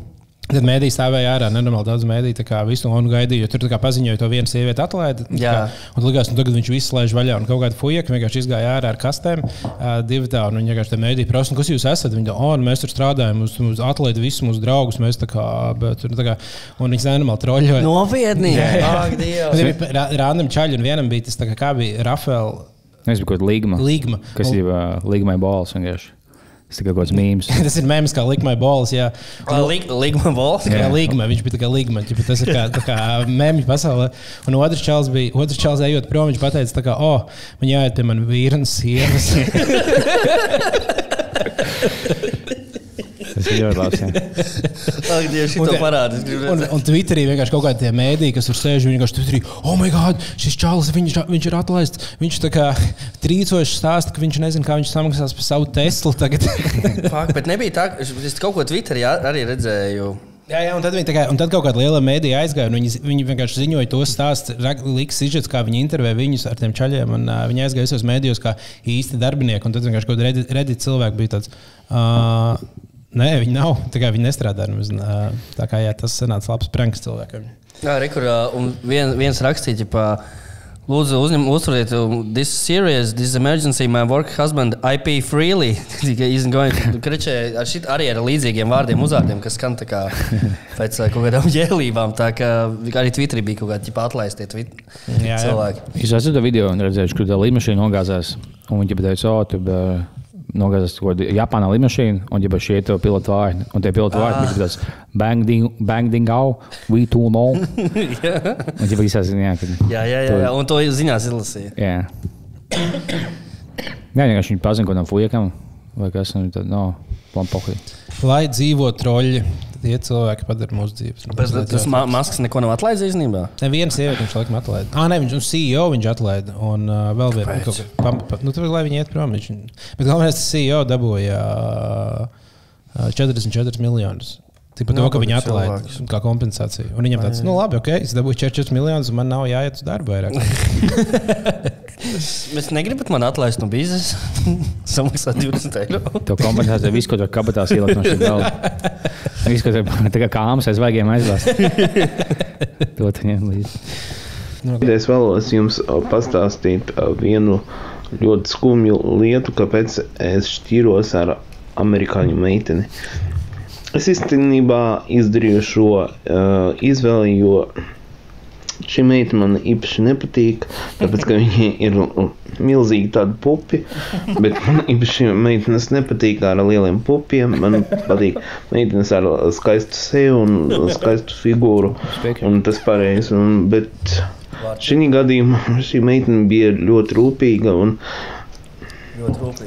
Tad mēdīja stāvēja ārā, nenormāli daudz mēdīju, tā kā visu un gaidīja, tur kā paziņoja to vienu sievieti atlaidi. tā Jā. kā, Un likās, nu tagad viņš visu laiž vaļā, un kaut kāda fuja, ka vienkārši izgāja ārā ar kastēm, uh, divi tā, un viņi vienkārši te mēdīja prasa, "Nu, kas jūs esat? Viņi tā, oh, nu, mēs tur strādājam, mums, mums atlaida visus mūsu draugus, mēs tā kā, bet, tur tā kā, un viņi nenormāli troļļoja. Nopietni! Ak, Un Dievs! Tur bija ra- random čaļi, un vienam bija tas, kā, kā bija Rafaela Es biju kaut kāda līguma. līguma. Kas ir līgumai balss vienkārši. Tas ir kaut kāds mīmīms. Tas ir mēms, kā likmai bols. Jā, Līguma valsts. kā līguma. Viņš bija tā kā līguma. ķipa, Tas ir kā, kā mēmī pasaulē. Un otrs čels bija, otrs čels ejot prom, viņš pateica, tā kā, oh, man jāiet pie manas vīra un sievas. Tas ir ļoti labs. jā. Ak, Dievs, to gribu Un, un Twitterī vienkārši kaut kādi mēdīji, kas tur sēž, viņi vienkārši Twitterī, oh, my God, šis čalis, viņš, viņš ir atlaists. Viņš tā kā trīcoši stāsta, ka viņš nezina, kā viņš samaksās par savu Teslu tagad. Fak, bet nebija tā, ka es kaut ko Twitterī arī redzēju. Jā, jā, un tad, kā, un tad kaut kāda liela mēdīja aizgāja. un Viņi, viņi vienkārši ziņoja to stāstu, liks izžets, kā viņi intervēja viņus ar tiem čaļiem. Un, uh, viņi aizgāja visos mēdījos kā īsti darbinieki. Un tad vienkārši kaut kāda redzīta cilvēka bija tāds. Uh, Nē, viņi nav. Tā kā viņi nestrādā. Uh, tā kā jā, tas sanāca labs pranks cilvēkam. Jā, rekur, un vien, viens rakstīja, ka Lūdzu, uzņem, uztveriet, um, this is serious, this is emergency. My work husband IP freely. He's going to kričē ar šit arī ar līdzīgiem vārdiem, uzvārdiem, kas skan tā kā pēc kaut kādām jēlībām. Tā kā arī Twitterī bija kaut kādi jā. cilvēki. Jūs esat to video redzējuši, kur tā līnija nogāzās. Un viņi teica, o, tu uh, nogāzās kaut kādā Japānā līnija, un jau šie to pilotu vārdi. Un tie pilotu vārdi bija tāds bang ding, bang ding, au, we too know. Un viņi visās ziņā, ka. Jā, jā, jā, jā, un to ziņās izlasīja. Jā. Jā, vienkārši viņi pazina kaut kādam fujekam. Vai kas nu, tad, no, plampohi. Lai dzīvo troļļi, tie cilvēki padara mūsu dzīves. Bet tas ma maskas neko nav atlaidis īstenībā. Neviens sieviete viņš laikam atlaida. Ah, nē, viņš ir CEO, viņš atlaida. Un uh, vēl viena kaut kā pam, pa, nu, tur, lai viņi iet prom. Viņš, bet galvenais, tas CEO dabūja uh, 44 miljonus. Tik par to, ka viņi atlaida kā kompensāciju. Un viņam tāds, nu labi, ok, es dabūju 44 miljonus, un man nav jāiet uz darbu vairāk. Mēs negribam man atlaist no biznesa. Samaksāt 20 eiro. To kompensāciju visu, ko tur kabatās ielikt no šī galda. Visu, ko tur kā kāmas aiz vaigiem aizvāst. To tu ņem līdzi. Es vēlos jums ā, pastāstīt ā, vienu ļoti skumju lietu, kāpēc es šķiros ar amerikāņu meiteni. Es īstenībā izdarīju šo uh, izvēli, jo šī meitene man īpaši nepatīk, tāpēc ka viņa ir milzīgi tādi pupi, bet man īpaši meitenes nepatīk ar lieliem pupiem. Man patīk meitenes ar skaistu seju un skaistu figūru, un tas pareizi. Bet šī gadījumā šī meitene bija ļoti rūpīga un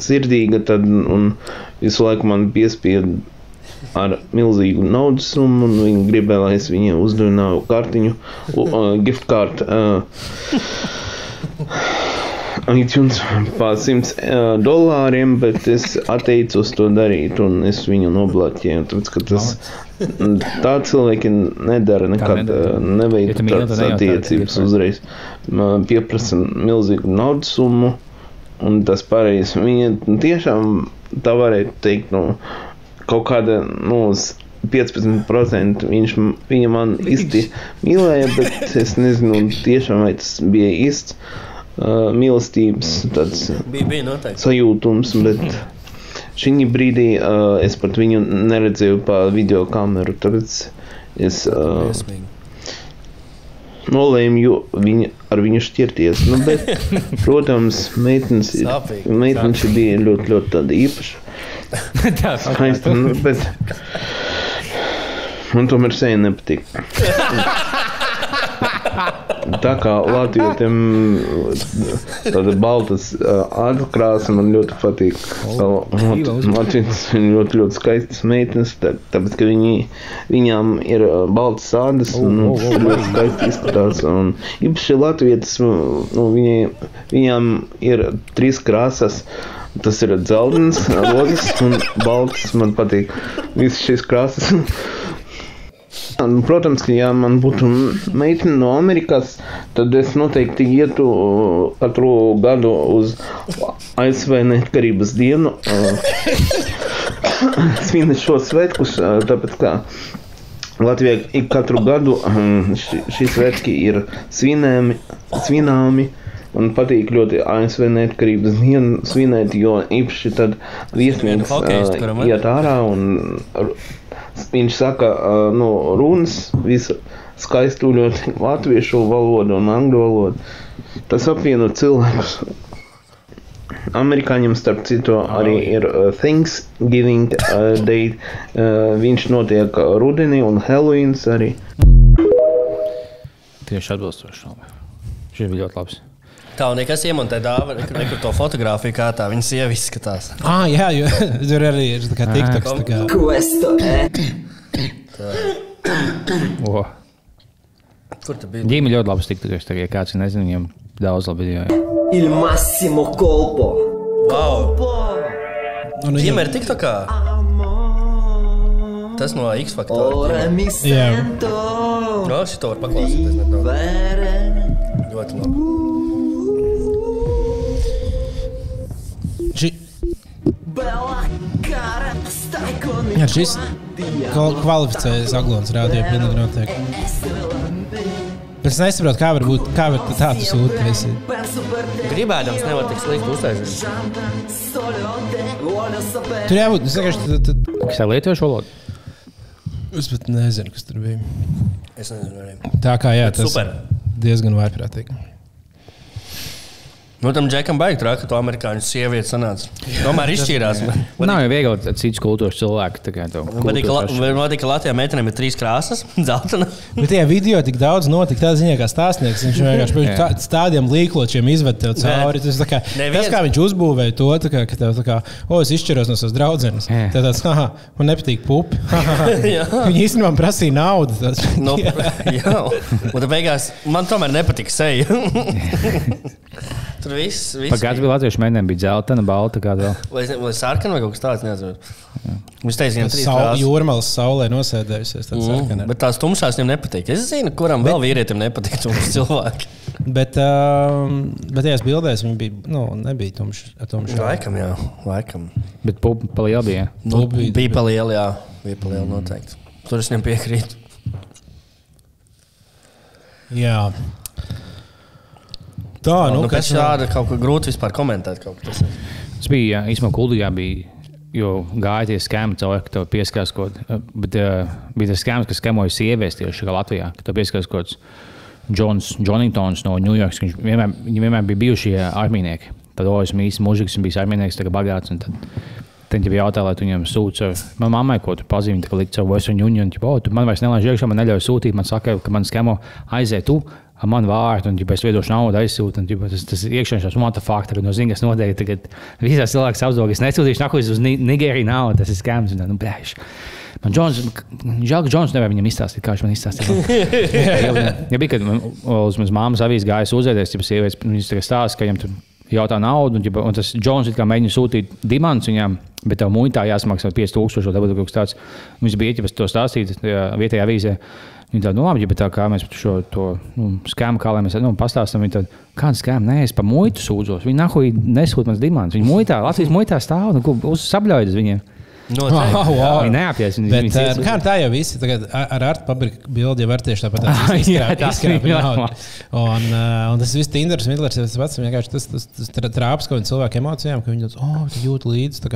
sirdīga, tad, un visu laiku man piespieda ar milzīgu naudas summu, un viņi gribēja, lai es viņiem uzdāvinātu kartiņu, uh, gift card. Uh, iTunes par 100 uh, dolāriem, bet es atteicos to darīt, un es viņu nobloķēju. Tāpēc, ka tas tā cilvēki nedara nekad, neveic Ja tādas attiecības uzreiz. Man pieprasa milzīgu naudas summu, un tas pareizi. Viņa tiešām tā varētu teikt, nu, kaut kāda, nu, s- 15% viņš, viņa man īsti mīlēja, bet es nezinu, tiešām vai tas bija īsts uh, mīlestības tāds Bija, bija noteikti. sajūtums, bet šī brīdī uh, es pat viņu neredzēju pa video kameru, tāpēc es uh, nolēmu viņu, ar viņu šķirties. Nu, bet, protams, meitenes, meitenes bija ļoti, ļoti tāda īpaša. Skaista, nu, bet man tomēr seja nepatīk. Tā kā Latvijam tāda baltas atkrāsa man ļoti patīk. Latvijas ir ļoti, ļoti skaistas meitenes, tā- tāpēc, ka viņi, viņām ir baltas ādas un nu, ļoti skaisti izskatās. Un īpaši Latvijas, nu, viņi, viņām ir trīs krāsas. Tas ir dzeltens, rozes un balts. Man patīk visas šīs krāsas. Un, Protams, ka ja man būtu meitene no Amerikas, tad es noteikti ietu uh, katru gadu uz ASV neatkarības dienu. Svinēt šo svētkus, uh, tāpēc ka Latvijā ik katru gadu um, ši- šie svētki ir svinēmi, svināmi. Man patīk ļoti ASV neatkarības dienu svinēt, jo īpaši tad kuram ir? iet ārā un viņš saka, uh, nu, runas, visu skaistu ļoti latviešu valodu un angļu valodu. Tas apvieno cilvēkus. Amerikāņiem, starp citu, arī ir uh, Thanksgiving uh, Day. Uh, viņš notiek uh, rudenī un Halloweens arī. Tieši atbilstoši. Šis bija ļoti labs. Tā un nekas iemontē dāvana, kur nekur to fotografiju, kā tā viņa sieva izskatās. Ah, jā, jo tur arī ir tā kā TikToks. tā kā- Questo è O. Kur tu biji? Ģīmi ļoti ka es tagad kāds nezinu, viņam daudz labi video. jā. il massimo colpo. Wow! Un Viņam viņam- ir tik tā kā. Tas no X Ora faktora. Yeah. sento No, šito var paklausīties. Ļoti labi. Jā, šis kval- kvalificējas aglons rādīja pilnīgi noteikti. Bet es nesaprotu, kā var būt, kā var tādu per te. Gribēdams nevar tik slikti uztaisīt. Tur jābūt, es vienkārši, Kas ir lietuviešu valoda? es pat nezinu, kas tur bija. Es nezinu, arī. Tā kā jā, tas super. diezgan vaiprātīgi. Nu, tam džekam baigi trāk, ka to amerikāņu sieviete sanāca. Tomēr izšķīrās. Man Nav jau viegli ar citu kultūras cilvēku. man patīk, ka Latvijā meitenēm ir trīs krāsas - dzeltena. Bet tajā video tik daudz notika. Tā ziņā, kā stāstnieks. Viņš vienkārši tādiem līkločiem izved tev cauri. Tas, tā kā, tas kā viņš uzbūvēja to, tā kā, ka tev tā kā, o, es izšķiros no savas draudzenes. Jā. Tad tāds, ah, man nepatīk pupi. Viņi īstenībā prasīja naudu. Tas, Nu, jā, un tad beigās man tomēr nepatīk seja. Tur viss viss Pagājušajā gadā latviešu mēnēm bija dzeltena, balta. kā vēl. Vai, vai sarkana vai kaut kas tāds, nezinu. Viņš teica, ka trīs Saul, krāsas. jūrmālas saulē nosēdējusies. Mm. Mm, bet tās tumšās viņam nepatīk. Es zinu, kuram vēl vīrietim nepatīk tumšs cilvēki. Bet, um, bet tajās bildēs viņi bija, nu, nebija tumši. tumši. Laikam, jā, laikam. Bet pupa paliela bija. Nu, bija- bija pa lielu, jā, bija pa lielu noteikti. Tur es viņam piekrītu. Jā. Tā, Nu, nu, nu, kas šāda kaut kā grūti vispār komentēt. Kaut ko tas ir. Tas bija īstenībā kuldīgā. Bija, jo gāja tie skēmi cilvēki, ka tev pieskarās kaut kas. Bet uh, bija tas skēms, kas skemoja sievietes tieši kā Latvijā. Ka tev pieskarās kaut kāds Džons Joningtons no Ņujorkas. Viņš vienmēr, viņi vienmēr bija bijušie armijnieki. Tad esmu īsti mūžiks un bijis armijnieks, tagad bagāts. un Tad, jau jautā, lai tu viņam sūti. Manā mammai, ko tu pazīmi, tā likt savu Western Union. Ģipa, o, tu man vairs nelaiž iekšā, man neļauj sūtīt. Man saka, ka man skemo aiziet tu. Ar manu vārdu, un ja es viedošu naudu, aizsūtu, un ģipa, tas, tas fakts, tagad no zina, kas notiek. Tagad visās cilvēks apzog, es nesūtīšu nākotnē uz Ni- Nigēriju naudu, tas ir skams. un Nu, brēš. Man Džons, žēl, ka Džons nevar viņam izstāstīt, kā viņš man izstāstīja. ja bija, kad man uz manas māmas avīzes gājas uzēdēs, ja sievietes, viņas tagad stāsta, ka viņam tur jautā naudu, un, un tas Džons it kā mēģina sūtīt dimants viņam, bet tev muitā jāsamaksā 5000, vai kaut kas tāds. Viņš bija ieķipis to stāstīt vietējā avīzē. Viņa tāda, nu, labi, ja, bet tā kā mēs šo to, nu, skēmu, kā lai mēs nu, pastāstām, viņa tāda, kāda skēma, nē, es par muitu sūdzos. Viņa nahuj nesūta mans dimants. Viņa muitā, Latvijas muitā stāv, nu, ko uzsabļojas viņiem. Noteikti. Wow, wow. Viņa neapjēs. Viņa, Bet, viņas uh, iesūdz. kā tā jau visi tagad ar, ar Artu pabriku bildi jau var tieši tāpat jā, naudu. labs. Un, uh, un tas viss Tinders, Midlers, tas pats vienkārši tas, tas, tas trāps kaut kādiem cilvēku emocijām, ka viņi tāds, oh, tu jūt līdzi.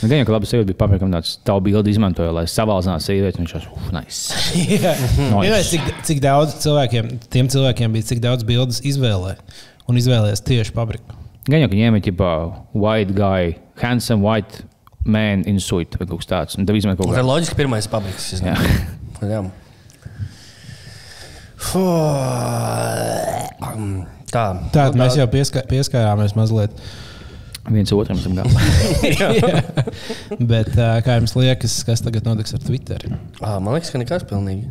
Tā nu. Gan jau, ka labi sieviete bija paprikam tāds tavu bildi izmantoja, lai savalzinātu sievieti. Viņš jau, nice. Jā, Nice. Vienmēr, cik, cik daudz cilvēkiem, tiem cilvēkiem bija, cik daudz bildes izvēlē un izvēlējās tieši pabriku. Gan jau, ka ņēma ķipā white guy, handsome white man in suit vai kaut kas tāds. Un tad izmet kaut Tā kā. ir loģiski pirmais pabriks. Jā. Jā. Tā, Tātad mēs jau pieska pieskārāmies mazliet. Viens otram tam galā. Bet kā jums liekas, kas tagad notiks ar Twitter? Man liekas, ka nekas pilnīgi.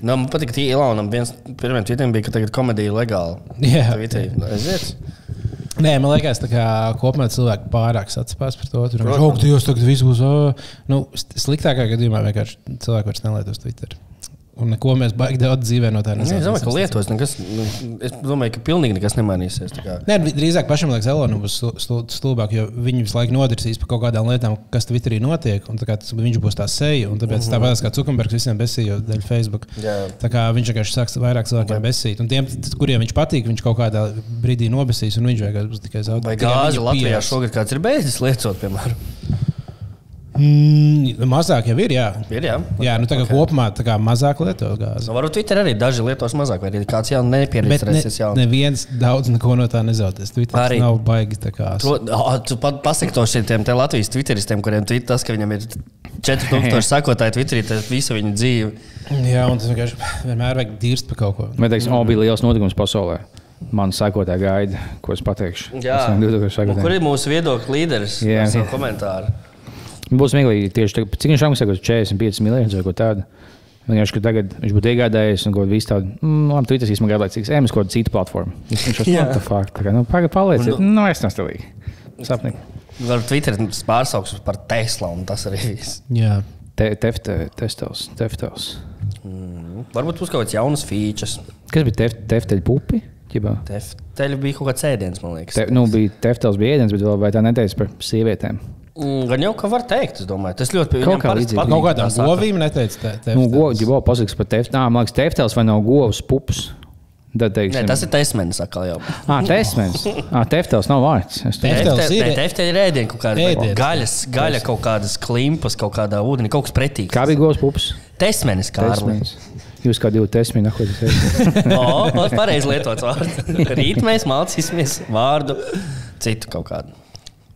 Nu, man patīk, ka Ilonam viens pirmiem tweetiem bija, ka tagad komēdija ir legāla. Jā. Aiziet. Nē, man liekas, ka kopumā cilvēki pārāk sacipās par to. Tur jau tādā veidā, tagad viss būs. ā." Nu, sliktākā gadījumā vienkārši cilvēki vairs nelietos Twitter. Un neko mēs baigi daudz dzīvē no tā Nē, Es domāju, ka lietos nekas. nu, Es domāju, ka pilnīgi nekas nemainīsies. Nē, drīzāk pašam liekas, Elonam būs stu- stu- stulbāk, jo viņi visu laiku nodarsīs par kaut kādām lietām, kas Twitterī notiek. un kā tas- Viņš būs tā seja, un tāpēc Mhm. tāpat kā Zuckerbergs visiem besīja dēļ Facebook. Jā. Tā kā viņš vienkārši sāks vairāk cilvēkiem besīt. Un tiem, kuriem viņš patīk, viņš kaut kādā brīdī nobesīs, un viņš vienkārši būs tikai zaudējis. Vai gāzi Latvijā šogad kāds ir beidzis liecot, piemēram? Mm, mazāk jau ir, jā. Ir, jā. Jā, nu tagad okay. kopumā tā kā mazāk lieto gāzi. Nu, varbūt Twitter arī daži lietos mazāk, vai arī kāds jau Bet ne, neviens daudz neko no tā nezaudēs. Twitter Arī. nav baigi tā kā. To, oh, tu pat pasaki to šiem te Latvijas Twitteristiem, kuriem tweet tas, ka viņam ir 4000 sekotāji Twitterī, tas visu viņa dzīvi. Jā, un tas vienkārši vienmēr vajag dirst par kaut ko. Man liekas, mm. bija liels notikums pasaulē. Man sekotāji gaida, ko es pateikšu. Jā. Es nezinu, ko Un sekotāji. Kur ir mūsu viedokļu līderis? Jā. Komentāru. Būs smieklīgi tieši tagad, cik viņš apmaksā 45 miljonus vai ko tādu. Vienkārši, ka tagad viņš būtu iegādājies un ko tādu, mm, labi, tu tas īstenībā gribētu, cik ēmas kaut kādu citu platformu. Viņš jau tādu faktu, tā kā, nu, pagaidi, palieciet, nu, es nestāvīgi. Sapnīgi. Varbūt Twitter pārsauks par Tesla, un tas arī viss. Jā. Te, tefte, testels, teftels. Varbūt būs kaut kāds jauns features. Kas bija teft, tefteļu pupi? Ķibā? Teļu bija kaut kāds ēdiens, man liekas. Te, nu, bija teftels bija ēdiens, bet vēl vai tā neteica par sievietēm? Mm, Gan jau, ka var teikt, es domāju. Tas ļoti Kaut kā līdzīgi. Kaut kādām govīm neteica. Te, te, Nu, go, ģibo pasakas par tefteli. Nā, man liekas, teftels vai nav govs pups. Tad, teiksim, Nē, tas ir tesmenis, atkal jau. Ah, tesmens. Ah, teftels nav vārds. Teftels ir- Teftē ir ēdienu kaut kāda gaļas, gaļa kaut kādas klimpas, kaut kādā ūdenī, kaut kas pretīgs. Kā bija govs pups? Tesmenis, kā. Tesmens. Jūs kā divi tesmini, ir? O, pareizi lietots vārds. Rīt mēs mācīsimies vārdu citu kaut kādu.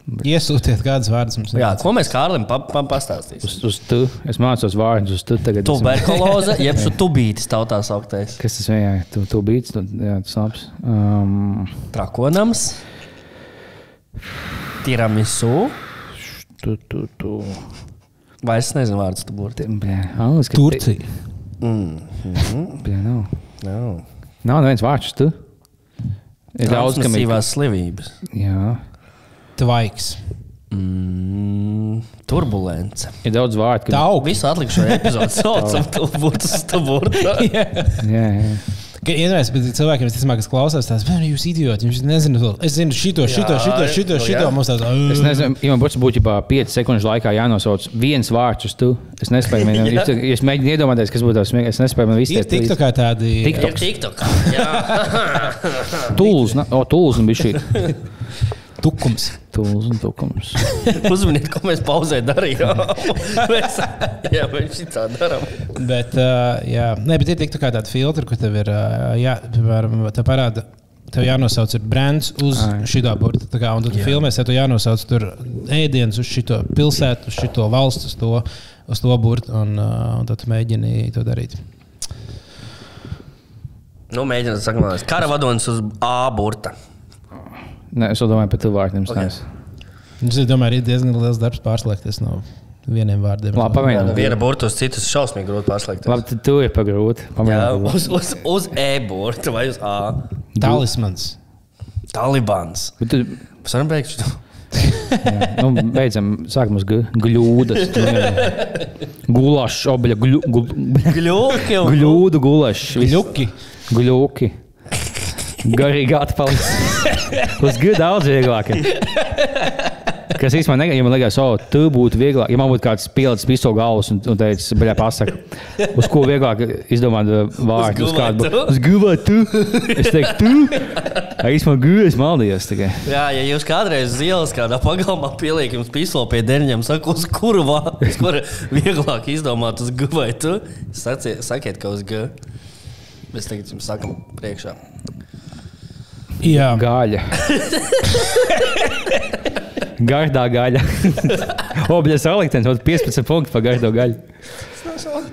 Iesūtiet kādas vārdas mums. Jā, ko mēs Kārlim pa, pa, pastāstīsim? Uz, uz tu. Es mācos vārdus uz tu tagad. Tuberkuloze, jeb šo tubītis tautā sauktais. Kas tas bija? Tu, tu bīts, tu, jā, tas labs. Um, Trakonams, tiramisu, tu, tu, tu. vai es nezinu vārdus tuburti. Bļā, angliski. Turcija. Bļā, nav. Jā. Nav neviens vārds, tu. Ir daudz, kam ir. Transmisīvās slimības. Jā. Tvaiks. Mm, turbulence. Ir daudz vārdu, kam Tauks. Visu atlikušo epizodu saucam tuburtu. Jā, jā. Iedomājieties, bet cilvēkiem, visticamāk, kas klausās, tās ir jūs idioti. Viņš nezina, to. es zinu šito, šito, šito, šito, šito. Mums tāds, Es nezinu, ja man būtu būtu jau 5 sekundžu laikā jānosauc viens vārds uz tu. Es nespēju, man, ja es mēģinu iedomāties, kas būtu tas. Es nespēju man Ir visu tik tā kā tādi. Tik- Ir TikTok. Jā, tūlis. O, tūlis un bija šī. Tukums. Tūlis un tukums. uzminiet, ko mēs pauzē darījām. mēs, jā, mēs šitā darām. Bet, uh, jā, Nē, bet ir tik tā kā tāda filtra, kur tev ir, uh, jā, piemēram, te parāda. Tev jānosauc ir brands uz šī burta. tā kā, Un tad filmēs, ja tev jānosauc tur ēdienas uz šo pilsētu, uz šo valsts, uz to, uz to burtu. Un, uh, un tad tu mēģini to darīt. Nu, mēģināt saglabāt. Karavadonis uz A burta. Nē, es domāju par. Ok. Okay. Es domāju, ir diezgan liels darbs pārslēgties no vieniem vārdiem. Labi, pamēģinām. Viena burta uz citas šausmīgi grūti pārslēgt. Labi, tad tu ir pagrūti. Pamēģinām. uz, uz, uz E burta vai uz A. Talismans. Talibans. Bet tu- Mēs varam beigt šo. Nu, beidzam, sākam uz gļūdas. Gulašs, obļa, Gļūki. gļūdu gulašs. Ļuki. Gļūki. Garīgi atpaliks. Uz gadu daudz vieglāk. Kas īstenībā negaidīja, ja man liekas, o, tu būtu vieglāk, ja man būtu kāds pielicis pistola galvas un, un teicis, beļā pasaka, uz ko vieglāk izdomāt uh, vārdu. Uz kādu- tu? Uz vai tu? Es teiktu, tu? Īstenībā gu, es maldījos tikai. Jā, ja jūs kādreiz uz ielas kādā pagalmā pieliekat jums pistoli pie derņiem, saku, uz kuru vārdu, uz kuru vieglāk izdomāt, uz G vai tu, sakiet, ka uz G. Mēs tagad jums sakam priekšā. Jā, Gaļa. Gardā gaļa. Obļas saliktenis, 15 punkti par gardo gaļu.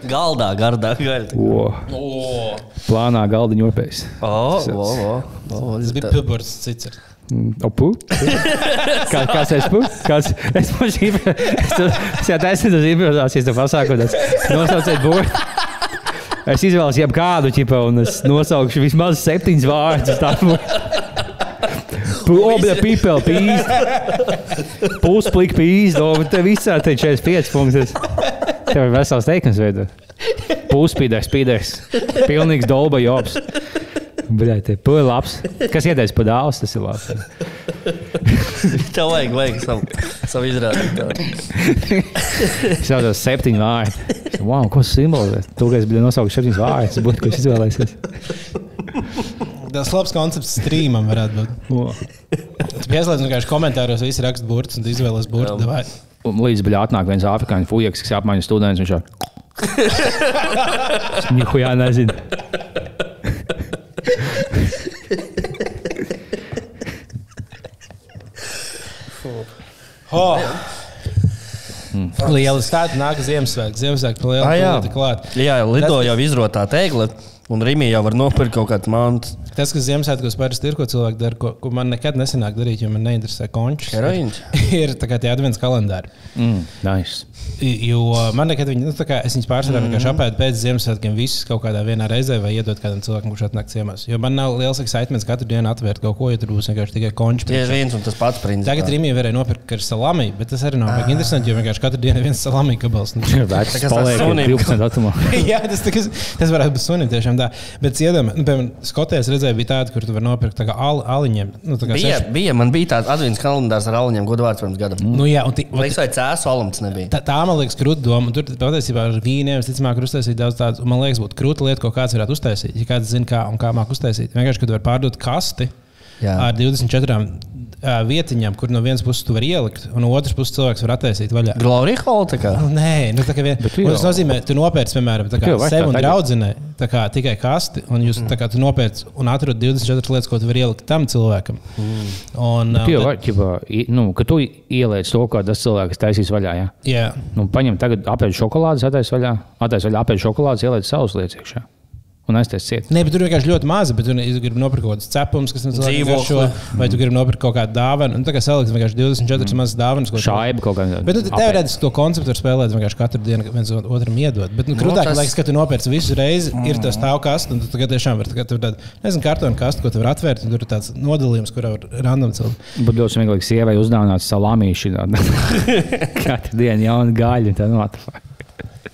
Galdā, gardā, gaļa. O, plānā galda ņopējs. O, o, o, o, Tas bija piburs cits. ir. Opu? Kā, kāds es pu? Kāds es man šī, es jau taisnu uz improvizācijas to pasāku, tāds nosauciet būru. Es izvēlos jebkādu ķipa un es nosaukšu vismaz septiņas vārdus. Tā Obļa pipeli, pīst. Pusplika pīst, te visā te 45 punktus. Tev ir vesels teikums veidot. Puspīdēs, spīdēs. Pilnīgs dolba jops. Bļā, te puļi labs. Kas ieteicis pa daudz, tas ir labs. Tev vajag, vajag savu, savu izrādītāju. Es jau tādu septiņu vārdu. Wow, ko simbolizē? Tūkstoš bija nosaukt septiņas vārdus. Būtu, ko es izvēlēsies. Tas labs koncepts streamam varētu būt. Tu pieslēdz vienkārši komentāros, visi raksta burtus un tu izvēlies burtu. līdz bija atnāk viens afrikāņu fujaks, kas apmaiņas students. Viņš jau Niku jā, nezinu. Oh. Liela stāsta nāk Ziemassvētku. Ziemassvētku liela Ah, jā. lieta klāt. Jā, lido jau izrotā tēgle, un Rimī jau var nopirkt kaut kādu mantu. Tas, kas Ziemassvētkos parasti ir, ko cilvēki dara, ko, ko man nekad nesanāk darīt, jo man neinteresē končs. Heroīns? ir tā kā tie advents kalendāri. Mm, nice. Jo man nekad viņi, nu, kā es viņus pārsvarā vienkārši apēdu pēc Ziemassvētkiem visus kaut kādā vienā reizē vai iedot kādam cilvēkam, kurš atnāk ciemās. Jo man nav liels excitements katru dienu atvērt kaut ko, ja tur būs vienkārši tikai končs. Tieši viens un tas pats princips. Tagad Rīgā varēja nopirkt ar salami, bet tas arī nav baigi interesanti, jo vienkārši katru dienu ir viens salami gabals. Nu, paliek ir sunim. 12 datumā. Jā, tas, tas, tas varētu būt sunim tiešām tā. Bet, iedomājieties, nu, piemēram, Skotijā es redzēju, bija tāda, kur tu vari nopirkt tā kā al, aliņiem. Nu, tā kā Bija, seši- bija, man bija tāds advents kalendārs ar aliņiem godvārds pirms gada. Nu, jā, un tī, Liekas, vai cēsu alums nebija. Tā, tā man liekas, krūta doma. Tur patiesībā ar vīniem, ticamāk, var uztaisīt daudz tādu. Man liekas, būtu krūta lieta, ko kāds varētu uztaisīt. Ja kāds zina, kā un kā māk uztaisīt. Vienkārši, kad var pārdot kasti Jā. ar 24 ā, vietiņām, kur no vienas puses tu vari ielikt, un no otras puses cilvēks var attaisīt vaļā. Glory Hall kā. Nu, Nē, nu, tā kā vien, un tas nozīmē, tu nopērci, piemēram, tā kā sev tā un draudzenei kā tikai kasti, un jūs tā kā tu nopērci un atrod 24 lietas, ko tu vari ielikt tam cilvēkam. Un, ā, Tu jau bet- vari, ķipa, i- nu, ka tu ieliec to, ko tas cilvēks taisīs vaļā. Ja? Jā, Nu, paņem tagad apēdu šokolādes, attaisno vaļā, attaisno vaļā apēdu šokolādes, ieliec savus lietas iekšā. Un aiztais ciet. Nē, bet tur vienkārši ļoti maza. Bet, tu tu gribi nopirkt kaut kādas cepumus, kas no Dzīvokli. garšo, vai tu gribi nopirkt kaut kādu dāvanu. Nu, tā kā salikt vienkārši 24 mm. mazas dāvanas. ko tu- Šaiba kaut kāda. Bet nu, teorētiski to konceptu var spēlēt vienkārši katru dienu, viens otram iedot. Bet nu, krūtāk, tas- tas... liekas, ka tu nopērci visu reizi, mm. ir tas stāvkast, un tu tagad tiešām vari tā, tādu, nezinu, kartonu kastu, ko tu vari atvērt, un tur ir tāds nodalījums, kurā var random cilvēku. Būtu ļoti smieklīgi, sievai uzdāvināt salāmīšu. Katru dienu jaunu gaļu. Tad, nu, what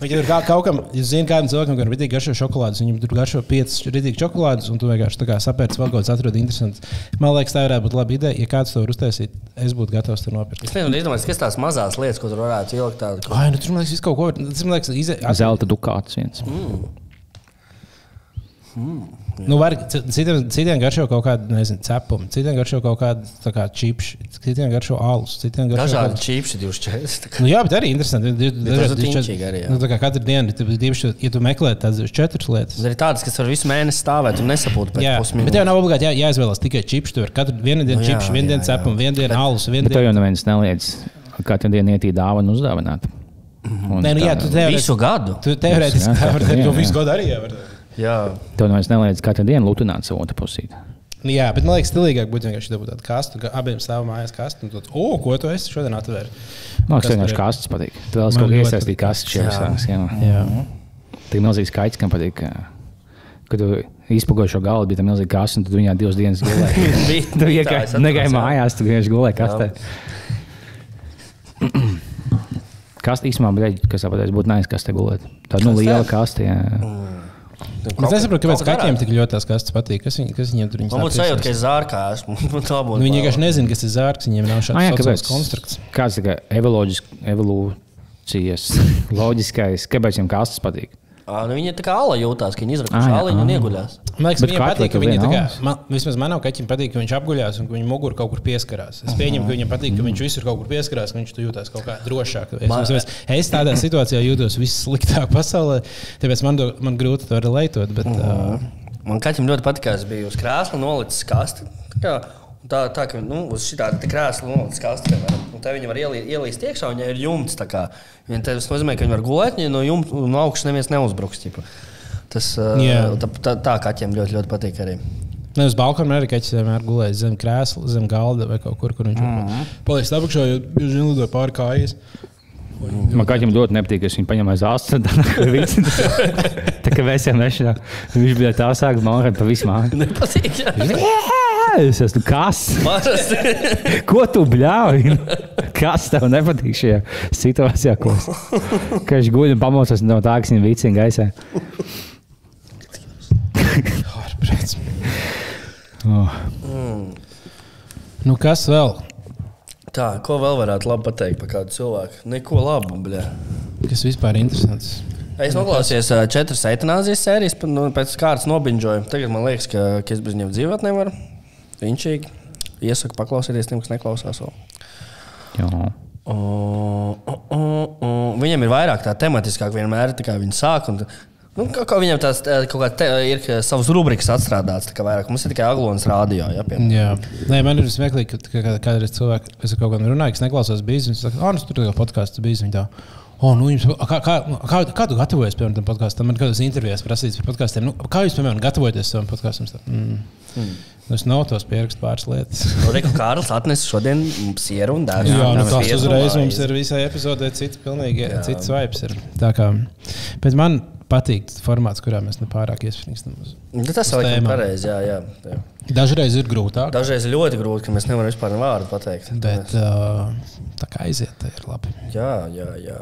ja tur kā, kaut kam, ja zini, kādam cilvēkam, kuram ir garšo šokolādes, viņam tur garšo piecas rītīgas šokolādes, un tu vienkārši tā kā sapērci vēl kaut kāds atrod interesants. Man liekas, tā varētu būt laba ideja. Ja kāds to var uztaisīt, es būtu gatavs to nopirkt. Es nezinu, iedomājieties, kas tās mazās lietas, ko tur varētu ielikt tādu. Ko... Ai, nu tur man liekas, viss kaut ko var. Tas man liekas, ize... Zelta dukāts viens. Nu, var, citiem, citiem garšo kaut kādu, nezinu, cepumu, citiem garšo kaut kādu tā kā čipšu, citiem garšo alus, citiem garšo. Dažādi kādu- čīpši 24. Nu, jā, bet arī interesanti. Ir tīņķīgi arī, jā. Nu, kā katru dienu, tu, divši, ja tu meklē tādas četras lietas. Ir tādas, kas var visu mēnesi stāvēt un nesapūt pēc Jā, pusminūtes. bet tev nav obligāti jā, jāizvēlas tikai čips. Tur katru vienu dienu Nu čips, vienu dienu cepumu, vienu dienu alus, vienu Bet tev jau neviens neliedz katru dienu ietī dāvanu uzdāvināt. Un Nē, nu, jā, tu teorētiski- Visu gadu. Tu teorētiski Jā, tā var jā, teikt, jā. jo visu gadu arī jā. Jā. Tev neviens neliedz katru dienu lutināt savu otru pusīti. Nu, Jā, bet man liekas, stilīgāk būtu vienkārši dabūt tādu kastu, ka abiem stāv mājās kastu. Un tu, o, ko tu esi šodien atvērs? Man Kas liekas, vienkārši kastes patīk. Tu vēl kaut kā patīk kastes šajā visās. Jā. Jā. Tik milzīgs kaits, kam patīk. ka- Kad tu izpagoji šo galdu, bija tā milzīga kasta, un tu viņā divas dienas gulēji. Bija- Tu es vienkārši negāji jā. mājās, tu vienkārši gulēji kastē. Kasta īstenībā, kas tāpēc būtu nais, kas te gulēt. Tāda nu, liela kaste. Jā. Es nesaprotu, kāpēc kaķiem tik ļoti tās kastes patīk. Kas, viņ, kas viņiem tur Man būtu sajūta, ka es zārkā esmu. Būtu. Nu, viņi vienkārši nezina, kas ir zārks. Viņiem nav Ah, jā, šāds kāpēc? konstrukts. Kāds ir evolūcijas loģiskais, kāpēc viņam kastes patīk? Ā, nu viņi tā kā ala jūtās, ka viņi Ah, izrakuši jā, aliņu un ah. ieguļās. Man liekas, kaķi patīk, ka viņi tā kā, man, vismaz manam kaķim patīk, ka viņš apguļās un ka viņa mugura kaut kur pieskarās. Es pieņemu, ka viņam patīk, ka viņš visur kaut kur pieskarās, ka viņš tu jūtas kaut kā drošāk. Es, Man- man, es tādā situācijā jūtos vissliktāk pasaulē, tāpēc man, do, man grūti to relētot. Bet, uh, Man kaķim ļoti patīk, ka es biju uz krēsla nolicis kasti. tā kā, Tā, tā ka nu, uz šī tāda krēsla nolicis kastē, piemēram, tā viņi var ielī, ielīst iekšā, un ja ir jumts. Tas nozīmē, ka viņi var gulēt, ja no jumta no augšas neviens neuzbruks. ķipa. Tas Jā. tā, tā, tā kaķiem ļoti, ļoti patīk arī. Ne uz balkona arī kaķis vienmēr gulēja zem krēsla, zem galda vai kaut kur, kur viņš mm -hmm. paliek apakšā, jo viņš lidoja pāri kājas. Man kaķim ļoti nepatīk, ka viņš paņem aiz āstu. Tā kā jau nešanā, viņš bija tā sākuma māra pa visu māju. Nepatīk. jā. Es esmu kas? Ko tu bļauj? Kas tev nepatīk šajā situācijā? Ko? viņš guļ un pamostas no tā, ka viņa vicina gaisā. Oh. Nu, kas vēl? Tā, ko vēl varētu labi pateikt par kādu cilvēku? Neko labu, bļā. Kas vispār ir interesants? Es noklausījos četras eitanāzijas sērijas, nu, pēc kārtas nobinžoju. Tagad man liekas, ka, ka es bez viņiem dzīvot nevaru. Viņšīgi. Iesaku paklausīties tiem, kas neklausās vēl. Jā. O, o, o, o. Viņam ir vairāk tā tematiskāk, vienmēr tā kā viņi sāk. Un, nu, kā, kā viņam tās tā, kaut kā te, ir savas rubrikas atstrādātas. tā kā vairāk. Mums ir tikai Aglons rādio. Ja, piemēram. Jā, Nē, man ir smieklīgi, ka ka- ka kādreiz cilvēki, es ar kaut kādiem runāju, kas neklausās bijis. Viņi saka, ah, nu, tur jau podkāsts bijis. Oh, nu, jums, kā, kā, kā, kā tu gatavojies piemēram tam podkāstam? Man kādas intervijas prasīts par podkāstiem. Nu, kā jūs, piemēram, gatavojaties savam podkāstam? Mm. Mm. Es nav tos pierakstu pāris lietas. Nu, Reku Kārlis atnesa šodien sieru un dārzu. Jā, nu, Mēs tas uzreiz maizi. mums ir visai epizodē cits, pilnīgi Jā. cits vibes. Ir. Tā kā, bet man patīk formāts, kurā mēs nepārāk iesprāgstam. Nu, Tas ir tēmām. pareizi. Jā, jā, jā. Dažreiz ir grūtāk, Dažreiz ir ļoti grūti, ka mēs nevaram vispār vārdu pateikt. bet uh, tā kā aiziet, tā ir labi. Jā, jā, jā.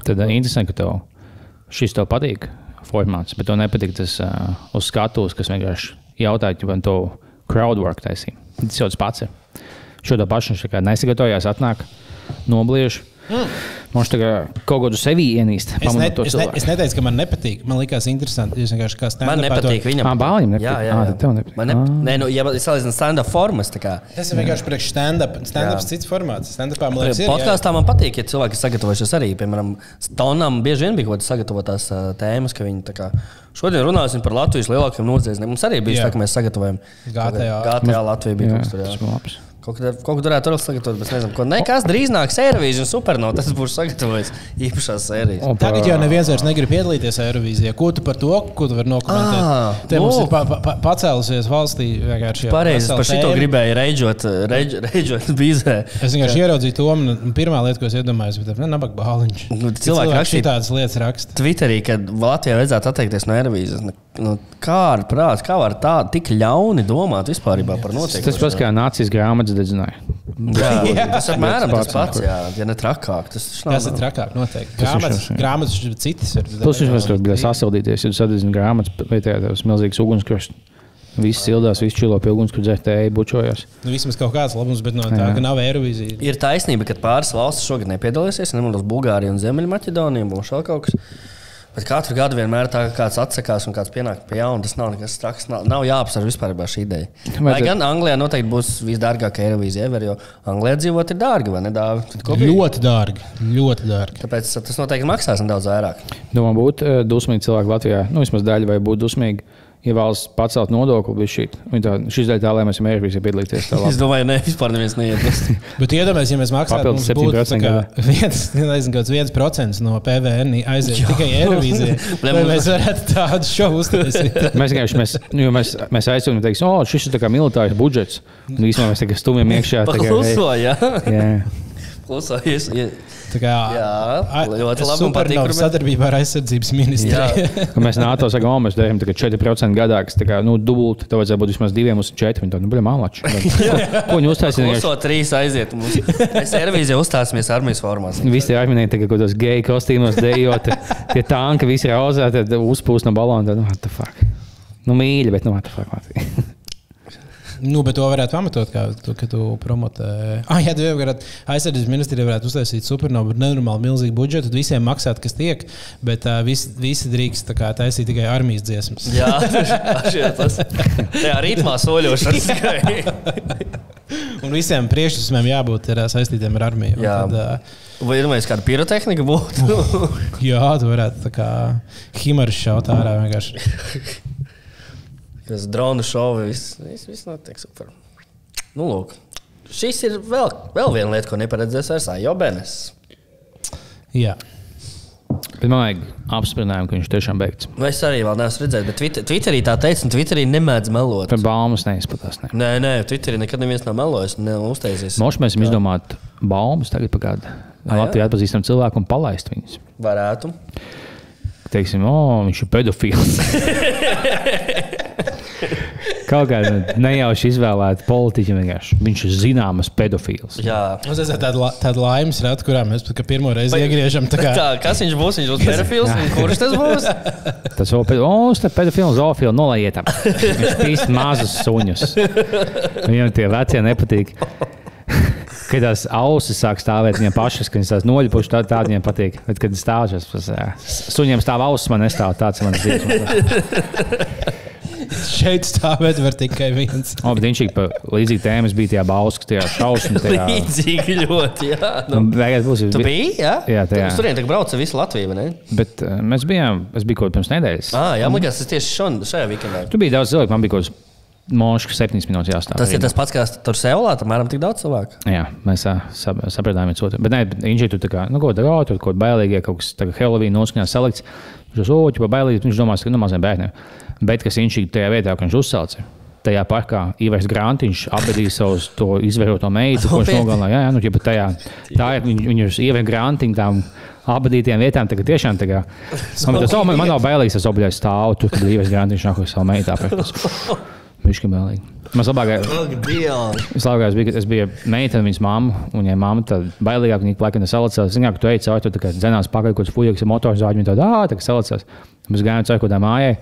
Tad uh, interesanti, ka tev šis tev patīk formāts, bet tev nepatīk tas uh, uz skatuves, kas vienkārši jautāja, vai to crowdwork taisīja. Tas jau tas pats ir. Šo to pašu viņš tā kā nesagatavojās, atnāk, nobliež. Mm. Mums tā kā kaut ko tu sevī ienīst. Es, ne, es, ne, cilvēku. es neteicu, ka man nepatīk. Man liekas, interesanti. Jūs vienkārši kā Man stand-upā nepatīk to- viņam. Ā, Bālim nepatīk. Jā, jā, Ā, jā. tad tev nepatīk. Man ne, Ā. nē, nu, ja es salīdzinu stand-up formas, tā kā Tas ir vienkārši priekš stand-up. Stand-ups cits formāts. Stand-upā man liekas, podkāstā man patīk, ja cilvēki ir sagatavojušies arī. Piemēram, Stonam bieži vien bija kaut kādas sagatavotās ā, tēmas, ka viņi tā kā šodien runāsim par Latvijas lielākiem nodziedzniekiem. Mums arī bija tā, ka mēs sagatavojam GTA. GTA Latvija bija Jā, kaut kas tur. tas labs. Kaut ko, kaut ko varētu vēl sagatavot, bet nezinu, ko. Nekas drīz nāks Eirovīzija un Supernova. Tas būs sagatavojis īpašās sērijas. Par- Tagad jau neviens vairs negrib piedalīties Eirovīzijā. Ko tu par to, ko tu vari nokomentēt? Ā, Te mums ir pa, pa, pacēlusies valstī Pareizi, par šito gribēju reģot, reģ- reģot bīzē. Es vienkārši ieraudzīju to, un pirmā lieta, ko es iedomājos, bija nabaga bāliņš. Nu, cilvēki rakstīja- tādas lietas raksta. Twitterī, kad Latvijā vajadzētu atteikties no Eirovīzijas. Nu, kā ar prātu, kā var tā tik ļauni domāt vispār par notiekumiem? Tas pats kā nācijas grāmatas dedzināja. Jā, tas apmēram tas Tas pats, jā, ja ne trakāk. Tas, nav- Tas ir trakāk, noteikti. Tas ir Grāmatas, grāmatas citas ir. Plus viņš vēl bija sasildīties, ja sadedzina grāmatas, vietējā tās milzīgas ugunskurs. Viss sildās, viss čilo pie ugunskura dzērtēji, bučojās. Nu, vismaz kaut kāds labums, bet no tā, Jā. ka nav Eirovīzija. Ir taisnība, ka pāris valstis šogad nepiedalīsies. Nemanās, Bulgārija un Ziemeļmaķedonija būs vēl kaut kas. Bet katru gadu vienmēr tā, ka kāds atsakās un kāds pienāk pie jauna. Tas nav nekas traks. Nav, nav jāapsver vispār šī ideja. Lai Vajadzētu- gan Anglijā noteikti būs visdārgākā Eirovīzija ever, jo Anglijā dzīvot ir dārgi, vai ne? Dāvi? Ko bija? Ļoti dārgi. Ļoti dārgi. Tāpēc tas noteikti maksās nedaudz vairāk. Domā, būtu uh, dusmīgi cilvēki Latvijā, nu vismaz daļa vai būtu dusmīgi. Ja valsts pacelt nodokli, šī šī daļa tā, lai mēs mērķi piedalīties. tā Es domāju, ne, vispār neviens neiet. Bet iedomājieties, ja mēs maksājam Papildus mums būtu 7% tā kā viens, nezinu, kāds viens procents no PVN aiziet tikai Eirovīzijai. Lai mēs varētu tādu šovu uztaisīt. Mēs vienkārši mēs, nu, jo mēs, mēs aizsūtām, teiksim, o, šis ir tā kā militārs budžets. Un īstenībā mēs tikai stumjam iekšā. Pakluso, jā. Jā, Kluso, jūs, ja- Tā kā Jā, ļoti labi, mēs- sadarbībā ar aizsardzības ministriju. Mēs NATO sakām, o, mēs darām tikai 4% gadā, kas tā kā, nu, dubult, tev vajadzētu būt vismaz 2 uz 4. Viņi tā, nu, bija malači. Ko viņi uztaisīja? Kluso trīs aiziet. Mums. Mēs Eirovīzijā uzstāsimies armijas formās. Visi tie armijnieki, tagad kaut kādos geju kostīmos dejot, tie tanki visi rauzē, tad uzpūst no balona. Tad, nu, what the fuck? Nu, mīļi, bet, nu, what the fuck? Nu, bet to varētu pamatot, kā tu, ka tu promotē. Ah, jā, jau varētu aizsardzības ministrija varētu uztaisīt supernovu, nenormāli milzīgu budžetu, tad visiem maksāt, kas tiek, bet uh, visi, visi drīkst kā, taisīt tikai armijas dziesmas. Jā, tas ir. Ritmā soļošanas. Un visiem priekšnosacījumiem jābūt ir, saistītiem ar armiju. Un Jā. Tad, uh, Vai ir kāda pirotehnika būtu? jā, tu varētu tā kā himaris šaut ārā vienkārši. Tas dronu šovi, viss, viss, viss notiek super. Nu, lūk. Šis ir vēl, vēl viena lieta, ko neparedzēs vairs Ajobenes. Jā. Vajag apspriedinājumu, ka viņš tiešām beigts. Nu, Es arī vēl neesmu redzējis, bet Twitter, Twitterī tā teica, un Twitterī nemēdz melot. Par baumas neizplatās. Ne. Nē, nē, Twitterī nekad neviens nav melojis, nav uztaisījis. Moši mēs izdomājuši baumas tagad pagātnē. jā? Latvijā atpazīstam cilvēku un palaist viņus. Varētu. Teiksim, o, viņš ir pedofils. Kaut kāda nejauši izvēlēta politiķa vienkārši. Viņš ir zināms pedofils. Jā. Mums ir tāda, la- tāda laimes rāta, kurā mēs pat kā pirmo reizi iegriežam. Tā kā, Tā, kas viņš būs? Viņš būs pedofils, kurš tas būs? Tas vēl pēc tam, tas pedofils, zoofils, nolaiet. Viņš pīst mazus suņus. Viņam tie vecie nepatīk. Kad tās ausis sāk stāvēt viņam pašas, kad viņas tās noļupušas, tad tā viņiem patīk. Bet, kad stāvšas, tas suņiem stāv ausis, man nestāv tāds mans dzīves. šeit stāvēt var tikai viens. O, bet viņš ir pa līdzīgu tēmu, bija tajā bauskas, tajā šausmu. Tajā... Līdzīgi ļoti. Jā, Nu, nu. beigās būs Tu biji? Jā, Jā, tajā. Tur vienkārši brauca visu Latviju, vai ne? Bet uh, mēs bijām, es biju kaut pirms nedēļas. Ah, jā, man liekas, tas tieši šon, šajā weekendā. Tur bija daudz cilvēku, man bija kaut kāds kas septiņas minūtes jāstāv. Tas ir tas pats, kas tur Seulā, apmēram tik daudz cilvēku. Jā, mēs ā, sap, sapratām viens otru. Bet nē, tur tā kā, nu, ko dara, tur kaut kāda bailīga, kaut kas tāds - Halloween noskaņā salikts. Viņš uz oķu, bailīgs, viņš domās, ka nu maziem bērniem. Bet kas ir tajā vietā, kur viņš uzsauca. Tajā parkā Ivars Grantiņš apbedīja savu to izvēroto meitu, ko viņš nogalināja. Jā, jā, nu, ja tajā, tā ir uz Ivara Grantiņa tām apbedītām vietām. Tagad tiešām tā kā. Man, tas, oh, man, man nav bailīgs, es obligāti stāvu tur, kad Ivars Grantiņš nāk uz savu meitu. Viņš ir bailīgs. Man labākais. Vislabākais bija, kad es biju meitene, viņas mamma, un viņai mamma tāda bailīgāka, viņa plakana salicās. Zinām, ka tu ej cauri, tu tā kā dzenās pakaļ, kaut kāds fujiks ar motorzāģi, viņa tāda, ā, tā kā salicās. Mēs gājām cauri kaut kādai mājai.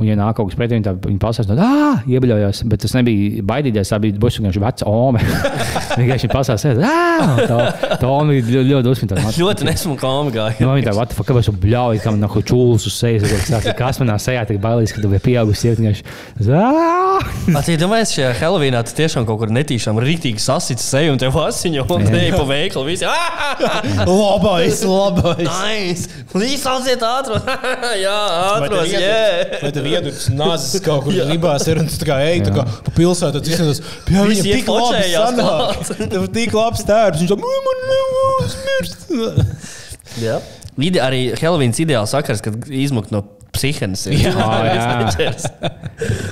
Un, ja nāk kaut kas pretī, tad viņa pasakās, ka tā iebiļājās. Bet tas nebija baidīties. Tā bija buļbuļs, vienkārši veca ome. Vienkārši pasakās, ka tā, tā ome bija ļoti, ļoti uzmanīga. Ļoti nesmuka omega. Nu, viņa tā, what the fuck, kāpēc tu bļauj, kam nav čūlas uz sejas, kas manā sejā tik bailīgs, ka tu biji pieaugusi sieviete. Atcīm, domājies, šajā Helovīnā tu tiešām kaut kur netīšām rītīgi sasits seju un tev asiņo un te pa veikalu visi. Labais, labais. Nice! Līdz sauciet ātros! Jā, ātros, jā! Iedurts nazis kaut kur gribās, ir un tu tā kā ej, tā kā pa pilsētu, tad izskatās, pie Visi viņa iet tik labi sanāk. Tev tik labs tērps, viņš tā, "Mū, man neuzmirst. jā. Ide, arī Helovīns ideāls sakars, kad izmukt no psihenes. Jā, jā.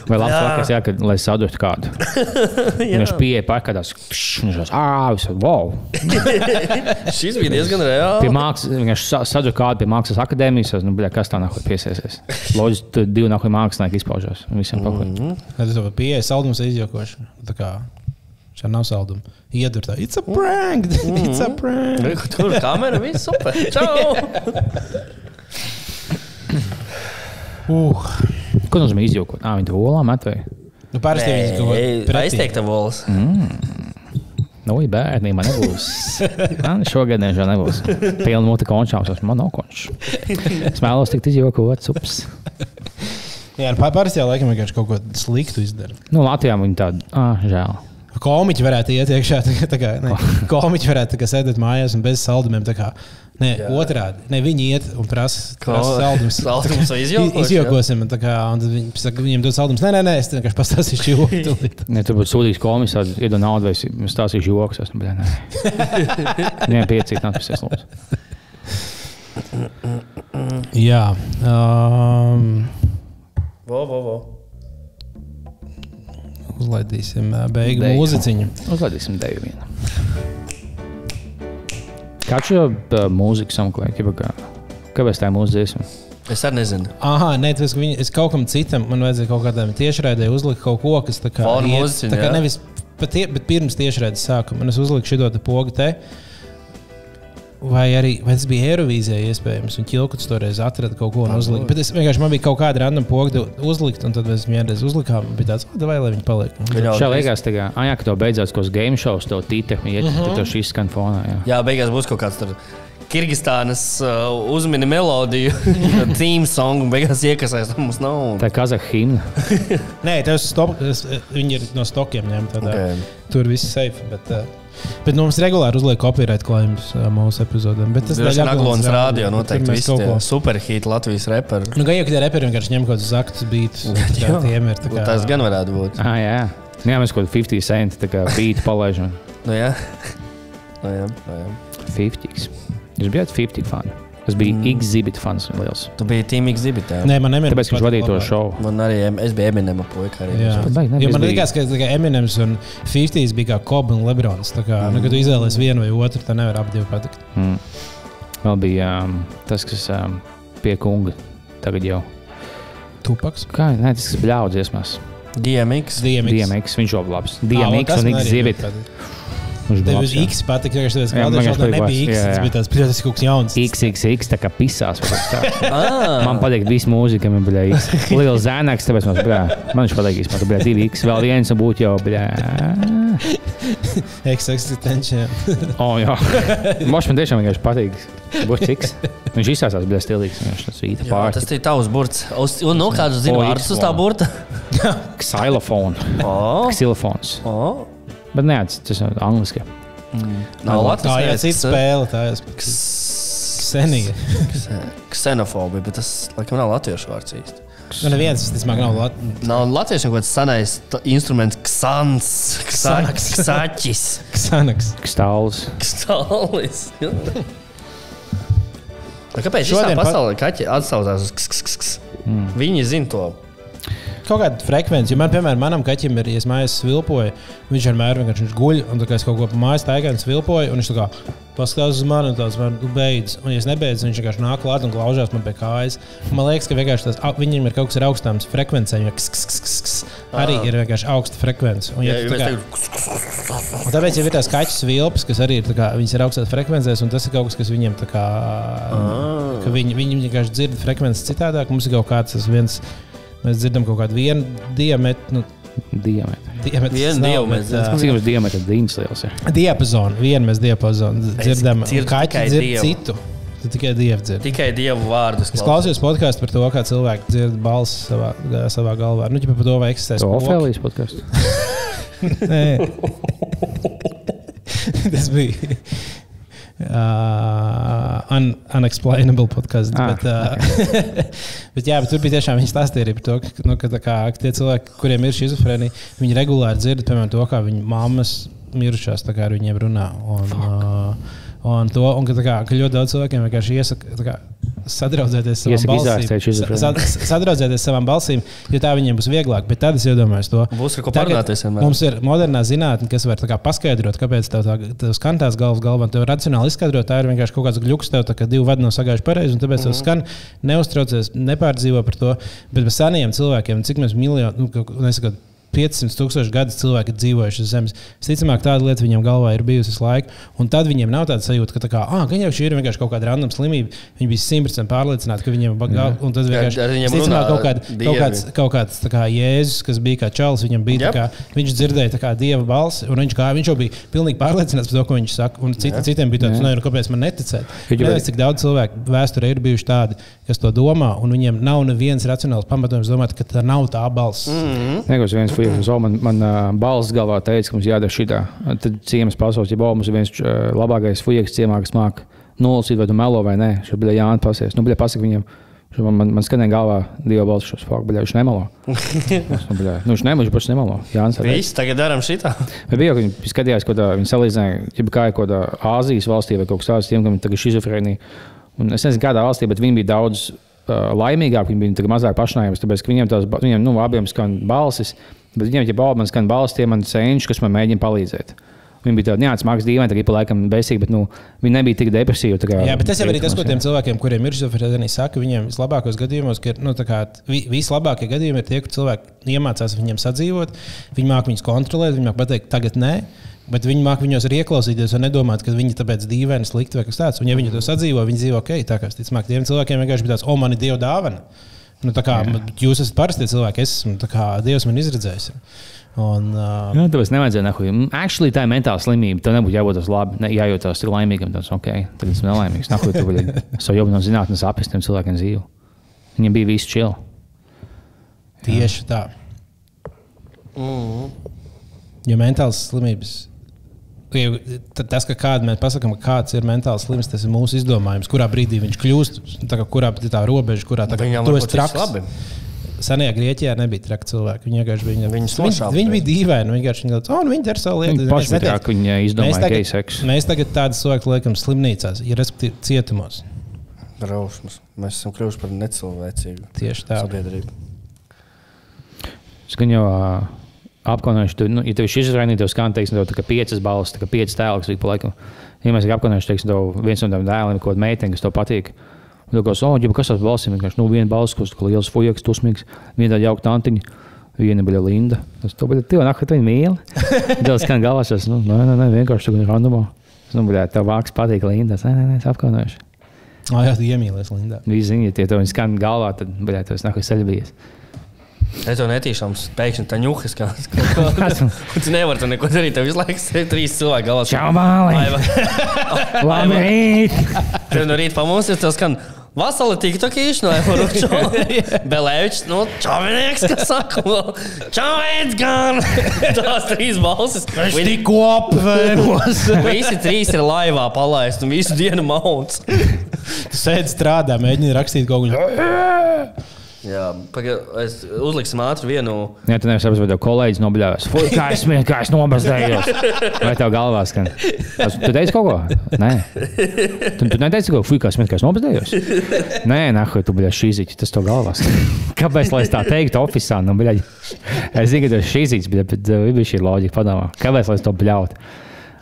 Vai labs Jā. vakars, jā, kad, lai sadurtu kādu. Viņš pieeja pārkādās, viņš tādā wow. Šis bija diezgan Pie reāli. mākslas, viņš sadurtu kādu pie mākslas akadēmijas, es, nu, bļā, kas tā nāk piesiesies. Loģiski, tur divi nāk mākslinieki izpaužās. Visiem mm -hmm. Tad tu pieeja saldums izjokoši. Tā kā šā nav salduma. Iedurtā. It's a prank! It's a prank! Tur kamera viss super. Čau! Uh. Ko nozīmē izjūkot? Ah, viņi to olā metai. Nu, parasti kaut ko pretī. Aizteikta vols. Nu, ja bērniem man nebūs. Man šogad nežēl nebūs. Pilna mūta končāms, man nav končs. Es vēlos tikt izjokots, ups. Jā, nu, parasti jau laikam vienkārši kaut ko sliktu izdara. Nu, Latvijā viņi tādi, ah, žēl. Komiķi varētu iet iekšā, tā, kā- kā, ne, komiķi varētu kā sēdēt mājās un bez saldumiem. tā kā, Ne, otrādi. Ne, viņi iet un prasa, prasa saldumus. Saldumus vai izjokoši, Izjokosim, kā, viņi saka, viņiem dod saldumus. Nē, nē, nē, es vienkārši pastāstīšu joku. Ja tur būtu sūdīgs komis, tad iedod naudu, vai es stāstīšu joks. Es domāju, nē, nē piecīt, tas lūdzu. Jā. Um, Vo, vo, vo. uzlaidīsim ā, beigu Beigu. mūziķiņu. Uzlaidīsim deju vienu. Kāds šo uh, mūziku sameklēja? Kā, kāpēc tā ir mūsu dziesma? Es arī nezinu. Ah, nē, tas viņi, es kaut kam citam, man vajadzēja kaut kādam tiešraidē uzlikt kaut ko, kas tā kā mūziķiņu, tā kā jā. nevis pat, tie, bet pirms tiešraides sākuma. Un es uzliku šo te pogu te. Vai arī vai tas bija Eirovīzijā iespējams, un Kilkuts toreiz atrada kaut ko un uzlika. Bet es vienkārši man bija kaut kāda random poga uzlikt, un tad mēs viņu vienreiz uzlikām. un Bija tāds, vai lai viņi paliek. Šā liekas, tā kā, ah, jā, ka tev beidzās kaut kāds game shows, tev tīte, iet, uh -huh. tad šis skan fonā. Jā. Jā, beigās būs kaut kāds tur. Kirgistānas uh, uzmini melodiju, theme song, un beigās iekasēs. nu, Mums nav. Tā ir kazahā himna. Nē, tas stop, es, viņi ir no stokiem ņemti. Okay. Tur viss ir safe. Bet, uh, bet nu, mums regulāri uzliek copyright claims uh, mūsu epizodēm. Bet tas ir Aglons rādio bet noteikti. Visi kaut ko. superhīt Latvijas reperi. Nu, gan jau, ka tie reperi vienkārši ņem kaut kādus aktus, beidus. Jā. Tiem ir tā kā. Tas gan varētu būt. Ah, jā. Jā, mēs kaut kādā 50 centi tā kā beat palaižam. Nu, jā. Nu, jā, nu, jā. 50. Jūs bijāt 50 fani. Es biju mm. Exhibit fans liels. Tu biji Team Exhibitā. Nē, man nemēr. Tāpēc, viņš vadīja to šovu. Man arī es biju Eminema puika. Arī. Jā, Bet baigi, ne, jo man liekas, ka Eminems un 50 bija kā Kobe un Lebrons. Tā kā, nu, kad tu izvēlējies vienu vai otru, tad nevar abi divi patikt. Mm. Vēl bija um, tas, kas um, pie kunga tagad jau. Tupaks. Kā, nē, tas, kas bļauj dziesmās. DMX. DMX. DMX, viņš jau labs. DMX tas un Exhibit. patīk. Viņš Tev bija uz jā. X patīk, ka tas Jā, man bija vienkārši nebija X. vārds. Jā, Tas jā. bija tāds pilnīgs kaut kas jauns. XXX, tā kā pisās. tāds. Ah, Man patīk visa mūzika, man bija X. Liela zēnāks, tāpēc man, bļā, man viņš patīk. Man bija divi X, vēl viens un būtu jau, bļā. X extension. O, jā. Moš man tiešām vienkārši patīk. Būs X. Viņš izsāsās, bija stilīgs. Viņš tas īta jā, pārti. tas ir tavs burts. Uz, un no kādas zinu vārdus uz tā X1. burta? Xylofons. O, Xylofons. Bet nē, tas tas ir angliski. Nav Tā jau Latvijas cita spēle. Tā jau senīga. Ksenofobija, bet tas laikam nav latviešu vārds īsti. Nu, neviens, tas man nav Latvijas. Nav latviešu kaut kāds senais instruments, ksans, Ksanaks. ksaķis, Ksanaks. Kstālis. Nu, Kāpēc šī Šodien pa- pasaulē kaķi atsaucās uz ks, ks, ks, ks? Viņi zina to. Kaut kāda frekvence, jo man, piemēram, manam kaķim ir, ja mājās svilpoju, viņš vienmēr vienkārši viņš guļ, un kā es kaut ko pa mājas taigā un svilpoju, un viņš tā kā paskatās uz mani, un tāds man beidz. Un, ja es nebeidzu, viņš vienkārši nāk klāt un glaužās man pie kājas. Man liekas, ka vienkārši tas, viņam ir kaut kas ar augstām frekvencēm, jo ks, ks, ks, ks, arī ir vienkārši augsta frekvence. Un, ja Jā, tā kā- Un tāpēc jau ir tās kaķis vilpas, kas arī ir, kā, ir augstās frekvencēs, un tas ir kaut kas, kas viņiem tā kā, ka viņi, viņi vienkārši dzird frekvences citādāk. Mums ir kaut kāds tas viens, mēs dzirdam kaut kādu vienu diametru. Nu, Diametri. diametrs Vienu dievu mēs dzirdam. Cik jums diametri dīņas liels ir? Diapazonu, vienu mēs diapazonu dzirdam. Kaķi tikai dzird Dievu. citu. Tu tikai dievu dzirdi. Tikai dievu vārdus. Es klausījos podkāstu par to, kā cilvēki dzird balsi savā, savā galvā. Nu, ģipa par to, vai eksistē. Ofēlijas podkāstu. Nē. Tas bija. Uh, un, unexplainable podkāsts. Ah, bet, uh, bet, jā, bet tur bija tiešām viņi stāstīja par to, ka, nu, ka, kā, tie cilvēki, kuriem ir šizofrēnija, viņi regulāri dzird piemēram, to, kā viņu mammas mirušās, tā kā ar viņiem runā. Un, uh, un, to, un ka, kā, ka ļoti daudz cilvēkiem vienkārši iesaka tā kā, sadraudzēties savām Iesaka izārstēt balsīm. šizofrēniju. Sa- sa- Sadraudzēties savām balsīm, jo tā viņiem būs vieglāk. Bet tad es iedomājos to. Būs ar ko Tagad parunāties vienmēr. Mums ir modernā zinātne, kas var tā kā paskaidrot, kāpēc tev tā tev skan tās galvas galvā. Tev racionāli izskaidrot, tā ir vienkārši kaut kāds gluks, tev tā kā divi vadi nav sagājuši pareizi, un tāpēc tev skan. Neuztraucies, nepārdzīvo par to. Bet par seniem cilvēkiem, cik mēs miljonu, nu, kaut- nesakot, 500 tūkstoši gadus cilvēki ir dzīvojuši uz Zemes. Visticamāk, tāda lieta viņiem galvā ir bijusi visu laiku. Un tad viņiem nav tāda sajūta, ka, tā kā, ah, gan jau šī ir vienkārši kaut kāda random slimība. Viņi bija simtprocentīgi pārliecināti, ka viņiem ir bagāti. Un tad vienkārši viņiem visticamāk, runā kaut, kād, kaut kāds, kaut kāds tā kā Jēzus, kas bija kā čalis, viņam bija tā kā, viņš dzirdēja tā kā dieva balsi, un viņš, kā, viņš jau bija pilnīgi pārliecināts par to, ko viņš saka. Un citi, citiem bija tāds, Jā. ne, nu, kāpēc man neticēt. Nezinu, cik daudz cilvēku vēsturē ir bijuši tādi, kas to domā, un viņiem nav neviens racionāls pamatojums domāt, ka tā nav tā balss. Mm. Negos fujas, un man, man uh, balss galvā teica, ka mums jādara šitā. Tad ciemas pasaules, ja mums ir viens uh, labākais fujas ciemā, kas māk nolasīt, vai tu melo vai nē. Šo bija Jānis pasies. Nu, bija pasaka viņam. Man, man, man skanēja galvā divu balsu šos faktus, bet viņš nemelo. Nu, nu, viņš nemelo, viņš pats nemelo. Jānis arī. Viss tagad darām šitā. Bet bija, ka viņi skatījās, ko tā- viņi salīdzināja, ja kā ir kaut kādā Āzijas valstī vai kaut kas tāds, tiem, kam ir šizofrēnija. Un Es nezinu, kādā valstī, bet viņi bija daudz uh, laimīgāki, viņi bija mazāk pašnāvības, tāpēc, ka viņiem tās, viņiem, nu, abiem skan balsis, bet viņiem, ja balva man skan balsis, tie man cenšas, kas man mēģina palīdzēt. Viņi bija jā, smags dīvaini, tagad pa laikam besīgi, bet, nu, viņi nebija tik depresīvi. tā kā- Jā, bet tas jau arī tas, ko jā. tiem cilvēkiem, kuriem ir šizofrēnija, saka, viņiem vislabākos gadījumos, ka ir, nu, tā kā, vi- vislabākie gadījumi ir tie, kur cilvēki iemācās viņiem sadzīvot, viņi māca viņus kontrolēt, viņi māca pateikt, tagad nē. Bet viņi māca viņos arī ieklausīties un nedomāt, ka viņi tāpēc dīvaini, slikti vai kas tāds. Un, ja viņi to sadzīvo, viņi dzīvo ok. Tā kā es ticu, tiem cilvēkiem vienkārši bija tāds, o, man ir dieva dāvana. Nu, tā kā man- jūs esat parasti cilvēki, es esmu tā kā Dievs man izredzējis. Un, uh, Nu, tāpēc nevajadzēja nehuj. Actually, tā ir mentāla slimība. Tev nebūtu jābūt labi, ne, jājūtas laimīgam. Tas, ok, tagad esmu nelaimīgs. Nahuj, tu vari savu jobu no zinātnes apēstiem cilvēkiem dzīvu. Viņam bija viss čili. Tieši tā. Jo mentālas slimības. Tas, ka kāda mēs pasakām, ka kāds ir mentāli slims, tas ir mūsu izdomājums. Kurā brīdī viņš kļūst, tā kā, kurā ir tā robeža, kurā tā kā esi viss traks. labi. senajā Grieķijā nebija traki cilvēki. Viņi vienkārši bija, Viņus viņi, nošāva viņi bija uzreiz. dīvaini. Viņi vienkārši bija, oh, nu, viņi dara savu lietu. Viņi paši bija traki, viņi Mēs izdomāja tagad, geju seksu. mēs tagad tādu cilvēku liekam slimnīcās, ja respektīvi cietumos. Drausmas. Mēs esam kļuvuši par necilvēcīgu Tieši tā. sabiedrību. Es gan jau uh, apkaunojuši, tu, nu, ja tev ir izrainīts, tev skan, teiksim, tev piecas balss, tā kā piecas tēlus ik pa laikam. Ja mēs apkaunojuši, teiksim, tev viens no tiem dēliem, ko meitene, kas tev patīk. Un Tu kā soģi, kas tas balss ir? Vienkārši, nu, viena balss, kas ir liels fujaks, tusmīgs, viena tāda jauka tantiņa. Viena bija Linda. Tas to bija tev, nāk, tu viņu mīli. Tev skan galvā, tas, nu, nē, nē, nē, vienkārši tā kā randomā. Es nu, bļā, tev vāks patīk Linda. Es, Nē, nē, nē, es apkaunojuši. Oh, jā, tu iemīlies Lindā. Visi zina, ja tie tev skan galvā, tad, bļā, tev nāk, es ceļbies. Es to netīšām pēkšņi tā ņuhas, kā tu nevari tur neko darīt. Tev visu laiku ir trīs cilvēki galvā. Čau, māli! Labrīt! Tev no rīta pamosies, tev skan. Vasarā tika tā īša no Evaruča. Belēvičs, nu, čavinieks, kas saka, čavinieks gan. Tās trīs balsis. Viņi Tikko apvēmos. visi trīs ir laivā palaisti un visu dienu mauts. Tu sēdi strādā, mēģini rakstīt kaut ko. Jā, paga, es uzliksim ātri vienu. Jā, tu nevari saprast, vai kolēģis nobļāvis. Fui, kā es smieju, kā es nobazdējos. Vai tev galvā skan? Tu teici kaut ko? Nē. Tu, tu neteici kaut ko, fui, kā es smieju, kā es nobazdējos. Nē, nahu, tu biji šī zīķis, tas tev galvā skan. Kāpēc, lai es tā teiktu, oficiāli? Nu, bļaļ, es zinu, ka tu esi šī zīķis, bet, bet uh, bija šī loģika padomā. Kāpēc, lai es to bļautu?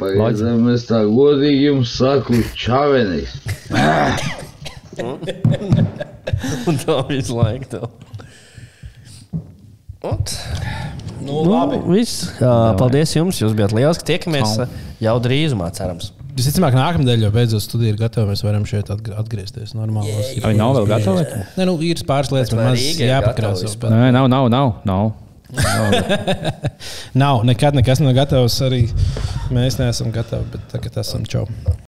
Pagaidām es tā godīgi jums saku, čavenis. Un tā visu laiku. tev. Ot. Nu, labi. Viss. Jā, paldies jums. Jūs bijat lieliski. Tiekamies uh, jau drīzumā, cerams. Visticamāk, nākamā nedēļa jau beidzot studija ir gatava. Mēs varam šeit atgr- atgriezties normālos. Vai nav vēl gatavi? Nē, nu, ir pāris lietas, Bet man jāpakrāso. Nē, nav, nav, nav. nav. Nav, nekad nekas nav gatavs. Arī mēs neesam gatavi, bet tagad esam čau.